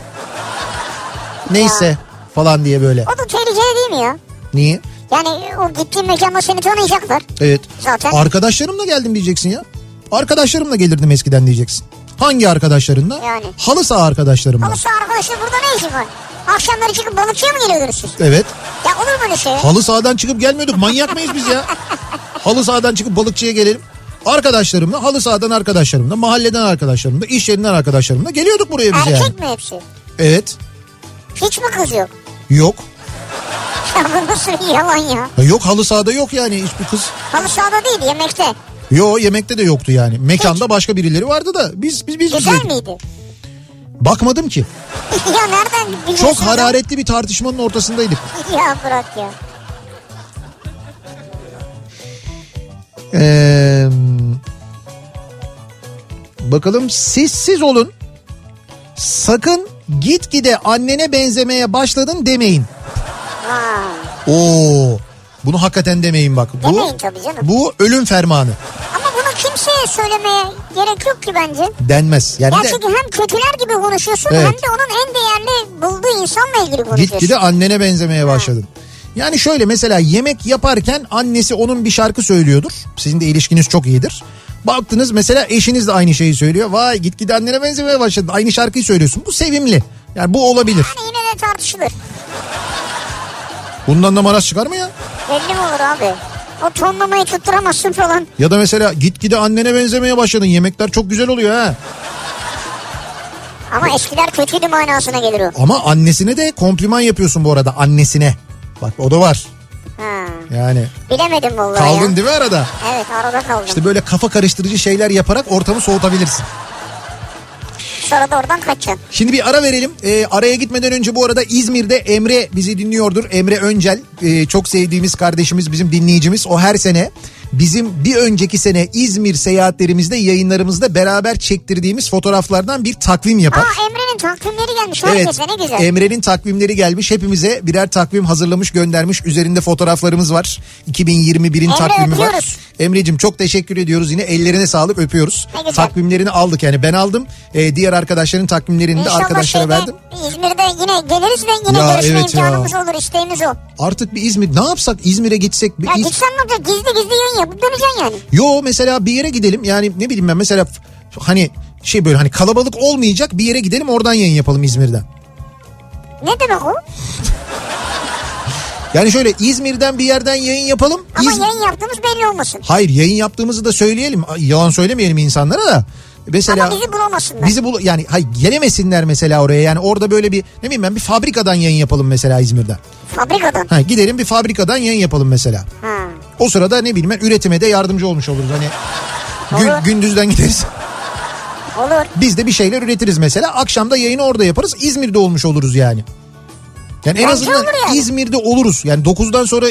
neyse falan diye böyle. O da tehlikeli değil mi ya? Niye? Yani o gittiğin mekanda seni tanıyacaklar. Evet. Zaten. Arkadaşlarımla geldim diyeceksin ya. Arkadaşlarımla gelirdim eskiden diyeceksin. Hangi arkadaşlarınla? Yani. Halı saha arkadaşlarımla. Halı saha arkadaşlar burada ne işin var? Akşamları çıkıp balıkçıya mı geliyordunuz siz? Evet. Ya olur mu öyle şey? Halı sahadan çıkıp gelmiyorduk. Manyak mıyız biz ya? Halı sahadan çıkıp balıkçıya gelelim. Arkadaşlarımla, halı sahadan arkadaşlarımla, mahalleden arkadaşlarımla, iş yerinden arkadaşlarımla geliyorduk buraya biz Erkek yani. mi hepsi? Evet. Hiç mi kız yok? Yok. Ya bu nasıl yalan ya? Ya Yok halı sahada yok yani hiçbir kız. Halı sahada değil yemekte. Yo yemekte de yoktu yani. Mekanda başka birileri vardı da biz biz biz Güzel bizeydik. miydi? Bakmadım ki. ya nereden biliyorsun? Çok hararetli bir tartışmanın ortasındaydık. Ya bırak ya. Ee, bakalım sessiz olun. Sakın gitgide annene benzemeye başladın demeyin. Ha. Oo. Bunu hakikaten demeyin bak. Bu, Demeyin tabii canım. Bu ölüm fermanı. Ama kimseye söylemeye gerek yok ki bence. Denmez. Yani Ya de çünkü hem kötüler gibi konuşuyorsun Evet. hem de onun en değerli bulduğu insanla ilgili konuşuyorsun. gitgide annene benzemeye başladın. Yani şöyle mesela yemek yaparken annesi onun bir şarkı söylüyordur. Sizin de ilişkiniz çok iyidir. Baktınız mesela eşiniz de aynı şeyi söylüyor. Vay gitgide annene benzemeye başladın. Aynı şarkıyı söylüyorsun. Bu sevimli. Yani bu olabilir. Yani yine de tartışılır. Bundan da maraz çıkar mı ya? Belli mi olur abi? O tonlamayı tutturamazsın falan. Ya da mesela gitgide annene benzemeye başladın. Yemekler çok güzel oluyor ha. Ama eskiler kötüydü manasına gelir o. Ama annesine de kompliman yapıyorsun bu arada annesine. Bak o da var. Ha. Yani Bilemedim vallahi kaldın ya. değil mi arada? Evet arada kaldım. İşte böyle kafa karıştırıcı şeyler yaparak ortamı soğutabilirsin. Sonra da oradan kaçacaksın. Şimdi bir ara verelim. Ee, araya gitmeden önce bu arada İzmir'de Emre bizi dinliyordur. Emre Öncel ee, çok sevdiğimiz kardeşimiz bizim dinleyicimiz. O her sene bizim bir önceki sene İzmir seyahatlerimizde yayınlarımızda beraber çektirdiğimiz fotoğraflardan bir takvim yapar. Aa Emre'nin takvimleri gelmiş herkese ne güzel. Emre'nin takvimleri gelmiş. Hepimize birer takvim hazırlamış göndermiş. Üzerinde fotoğraflarımız var. 2021'in Emre, takvimi var. öpüyoruz. Emre'cim çok teşekkür ediyoruz. Yine ellerine sağlık öpüyoruz. Takvimlerini aldık yani ben aldım. Ee, diğer arkadaşların takvimlerini de İnşallah arkadaşlara şeyde, verdim. İzmir'de yine geliriz ve yine Ya, görüşme evet ya. imkanımız olur isteğimiz o. Artık bir İzmir ne yapsak İzmir'e gitsek. Bir Ya İz- gitsen ne olacak gizli gizli yayın yapıp döneceksin yani. Yo mesela bir yere gidelim yani ne bileyim ben mesela hani şey böyle hani kalabalık olmayacak bir yere gidelim oradan yayın yapalım İzmir'den. Ne demek o? Yani şöyle İzmir'den bir yerden yayın yapalım. Ama İz- yayın yaptığımız belli olmasın. Hayır yayın yaptığımızı da söyleyelim. Yalan söylemeyelim insanlara da. Mesela Ama bizi bulamasınlar. bizi bul yani hayır gelemesinler mesela oraya. Yani orada böyle bir ne bileyim ben bir fabrikadan yayın yapalım mesela İzmir'den. Fabrikadan. Ha gidelim bir fabrikadan yayın yapalım mesela. Ha. O sırada ne bileyim ben üretime de yardımcı olmuş oluruz. Hani gün- Olur. gündüzden gideriz. Olur. Biz de bir şeyler üretiriz mesela. Akşam da yayını orada yaparız. İzmir'de olmuş oluruz yani. Yani en Bence azından olur yani. İzmir'de oluruz. Yani 9'dan sonra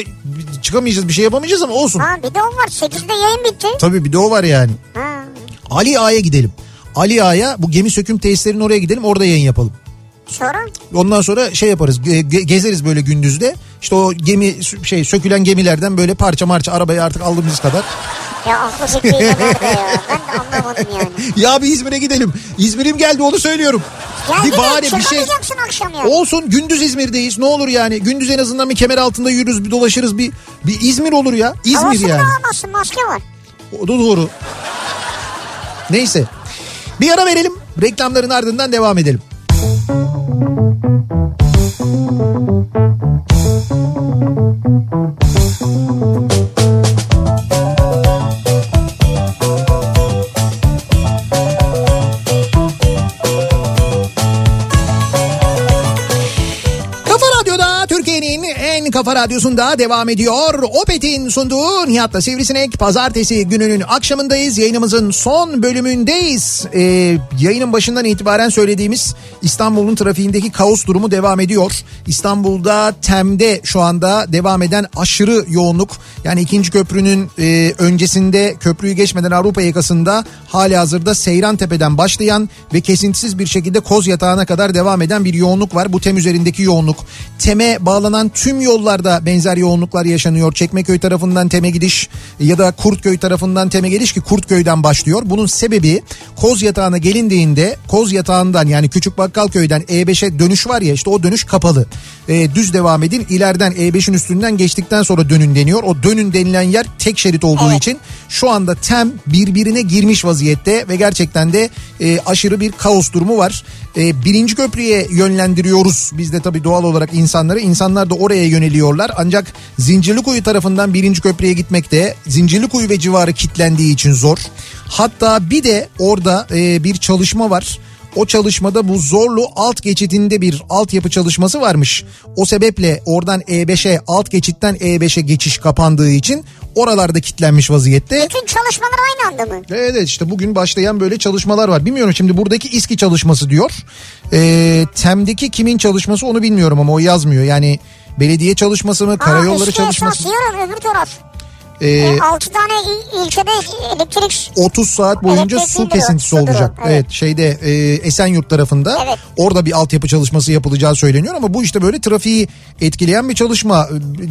çıkamayacağız bir şey yapamayacağız ama olsun. Ha bir de o var. 8'de yayın bitti. Tabii bir de o var yani. Ha. Ali Ağa'ya gidelim. Ali Ağa'ya bu gemi söküm tesislerinin oraya gidelim orada yayın yapalım. Sonra Ondan sonra şey yaparız ge- ge- gezeriz böyle gündüzde. İşte o gemi şey sökülen gemilerden böyle parça marça arabaya artık aldığımız kadar. ya aklı fikri nerede ya? Ben de anlamadım yani. Ya bir İzmir'e gidelim. İzmir'im geldi onu söylüyorum. Ya bir bahane bir şey. akşam yani. Olsun gündüz İzmir'deyiz ne olur yani. Gündüz en azından bir kemer altında yürürüz bir dolaşırız bir bir İzmir olur ya. İzmir Havasını yani. alamazsın maske var. O da doğru. Neyse. Bir ara verelim. Reklamların ardından devam edelim. Kafa radyosunda devam ediyor. Opet'in sunduğu Nihat'la Sivrisinek pazartesi gününün akşamındayız. Yayınımızın son bölümündeyiz. Ee, yayının başından itibaren söylediğimiz İstanbul'un trafiğindeki kaos durumu devam ediyor. İstanbul'da Tem'de şu anda devam eden aşırı yoğunluk. Yani ikinci köprünün e, öncesinde köprüyü geçmeden Avrupa yakasında hali hazırda Seyrantepe'den başlayan ve kesintisiz bir şekilde Koz Yatağı'na kadar devam eden bir yoğunluk var. Bu Tem üzerindeki yoğunluk. Tem'e bağlanan tüm tüm yollarda benzer yoğunluklar yaşanıyor. Çekmeköy tarafından Tem'e gidiş ya da Kurtköy tarafından Tem'e geliş ki Kurtköy'den başlıyor. Bunun sebebi Koz Yatağı'na gelindiğinde Koz Yatağı'ndan yani Küçük Bakkalköy'den E5'e dönüş var ya işte o dönüş kapalı. E, düz devam edin ileriden E5'in üstünden geçtikten sonra dönün deniyor. O dönün denilen yer tek şerit olduğu için şu anda Tem birbirine girmiş vaziyette ve gerçekten de e, aşırı bir kaos durumu var. E, birinci köprüye yönlendiriyoruz biz de tabii doğal olarak insanları. İnsanlar da oraya yöneliyorlar. Ancak Zincirlikuyu tarafından birinci köprüye gitmekte Zincirlikuyu ve civarı kilitlendiği için zor. Hatta bir de orada e, bir çalışma var. O çalışmada bu Zorlu alt geçidinde bir altyapı çalışması varmış. O sebeple oradan E5'e alt geçitten E5'e geçiş kapandığı için oralarda kilitlenmiş vaziyette. Bütün çalışmalar aynı anda mı? Evet işte bugün başlayan böyle çalışmalar var. Bilmiyorum şimdi buradaki İSKİ çalışması diyor. Ee, TEM'deki kimin çalışması onu bilmiyorum ama o yazmıyor. Yani belediye çalışması mı, karayolları Aa, çalışması esas yarın öbür taraf. Ee, E, 6 tane il- ilçede elektrik 30 saat boyunca su kesintisi o, olacak. Evet. evet. şeyde e, Esenyurt tarafında Evet. orada bir altyapı çalışması yapılacağı söyleniyor ama bu işte böyle trafiği etkileyen bir çalışma.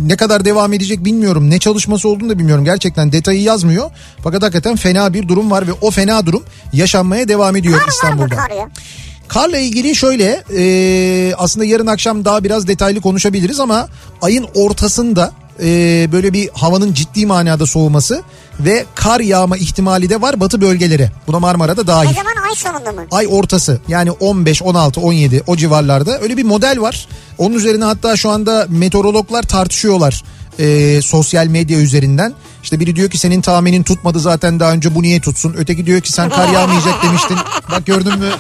Ne kadar devam edecek bilmiyorum. Ne çalışması olduğunu da bilmiyorum. Gerçekten detayı yazmıyor. Fakat hakikaten fena bir durum var ve o fena durum yaşanmaya devam ediyor kar var mı İstanbul'da. kar ya? Karla ilgili şöyle e, aslında yarın akşam daha biraz detaylı konuşabiliriz ama ayın ortasında e, böyle bir havanın ciddi manada soğuması ve kar yağma ihtimali de var batı bölgelere. Buna Marmara'da Ne dahil. zaman ay sonunda mı? Ay ortası yani 15, 16, 17 o civarlarda öyle bir model var. Onun üzerine hatta şu anda meteorologlar tartışıyorlar e, sosyal medya üzerinden. İşte biri diyor ki senin tahminin tutmadı zaten daha önce bu niye tutsun. Öteki diyor ki sen kar yağmayacak demiştin. Bak gördün mü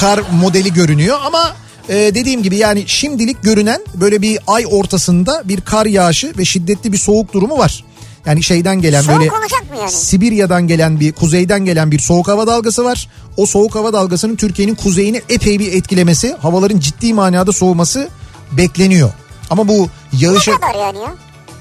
kar modeli görünüyor ama e, dediğim gibi yani şimdilik görünen böyle bir ay ortasında bir kar yağışı ve şiddetli bir soğuk durumu var. Yani şeyden gelen Soğuk böyle yani? Sibirya'dan gelen bir kuzeyden gelen bir soğuk hava dalgası var. O soğuk hava dalgasının Türkiye'nin kuzeyini epey bir etkilemesi, havaların ciddi manada soğuması bekleniyor. Ama bu yağışa Ne kadar yani ya?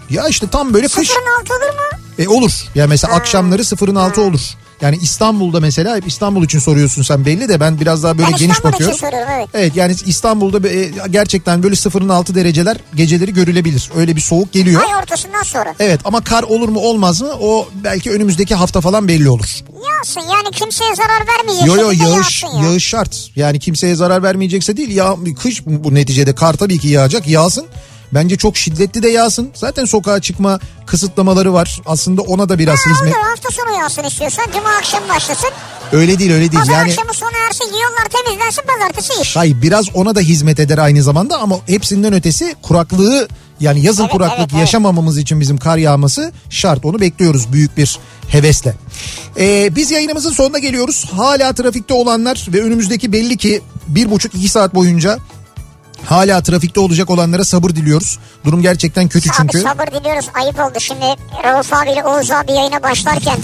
ya işte tam böyle kış Sıfırın altı olur mu? e, olur. Ya mesela akşamları sıfırın altı olur. Yani İstanbul'da mesela hep İstanbul için soruyorsun sen belli de ben biraz daha böyle Ben geniş İstanbul için bakıyorum. soruyorum evet. Evet yani İstanbul'da e, gerçekten böyle sıfırın altı dereceler geceleri görülebilir. Öyle bir soğuk geliyor. Ay ortasından sonra. Evet ama kar olur mu olmaz mı o belki önümüzdeki hafta falan belli olur. Yağsın yani kimseye zarar vermeyecek Yo yo yağış, ya. yağış şart. Yani kimseye zarar vermeyecekse değil ya kış bu neticede kar tabii ki yağacak yağsın. Bence çok şiddetli de yağsın. Zaten sokağa çıkma kısıtlamaları var. Aslında ona da biraz Ha, hizmet. olur hafta sonu yağsın istiyorsan cuma akşam başlasın. Öyle değil öyle değil. Pazar Yani akşamı sona ersin yollar temizlensin pazartesi iş. Hayır biraz ona da hizmet eder aynı zamanda ama hepsinden ötesi kuraklığı yani yazın Evet, kuraklık evet, evet. yaşamamamız için bizim kar yağması şart onu bekliyoruz büyük bir hevesle. Ee, biz yayınımızın sonuna geliyoruz. Hala trafikte olanlar ve önümüzdeki belli ki bir buçuk iki saat boyunca hala trafikte olacak olanlara sabır diliyoruz. Durum gerçekten kötü Abi çünkü. sabır diliyoruz ayıp oldu şimdi Rauf abiyle Oğuz abi yayına başlarken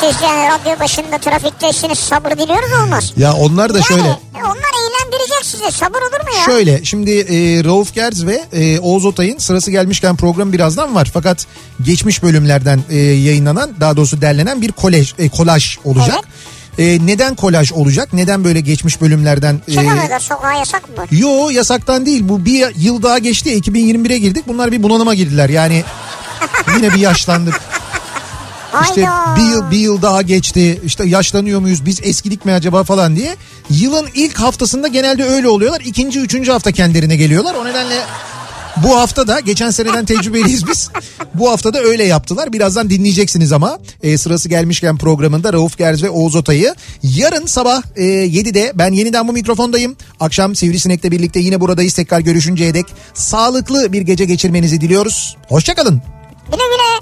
siz yani radyo başında trafikteysiniz sabır diliyoruz olmaz. Ya onlar da Yani şöyle. onlar eğlendirecek sizi sabır olur mu ya? Şöyle şimdi e, Rauf Gerz ve e, Oğuz Otay'ın sırası gelmişken program birazdan var. Fakat geçmiş bölümlerden e, yayınlanan daha doğrusu derlenen bir kolaj, e, kolaj olacak. E, neden kolaj olacak? Neden böyle geçmiş bölümlerden? e, Çıkamıyorlar sokağa yasak mı? Yo yasaktan değil bu bir yıl daha geçti 2021'e girdik bunlar bir bunalıma girdiler yani yine bir yaşlandık. İşte Hayda. bir yıl bir yıl daha geçti. İşte yaşlanıyor muyuz? Biz eskidik mi acaba falan diye. Yılın ilk haftasında genelde öyle oluyorlar. İkinci, üçüncü hafta kendilerine geliyorlar. O nedenle bu hafta da geçen seneden tecrübeliyiz biz. Bu hafta da öyle yaptılar. Birazdan dinleyeceksiniz ama e, sırası gelmişken programında Rauf Gerz ve Oğuz Otay'ı. Yarın sabah e, 7'de ben yeniden bu mikrofondayım. Akşam Sivrisinek'le birlikte yine buradayız. Tekrar görüşünceye dek sağlıklı bir gece geçirmenizi diliyoruz. Hoşçakalın. Güle güle.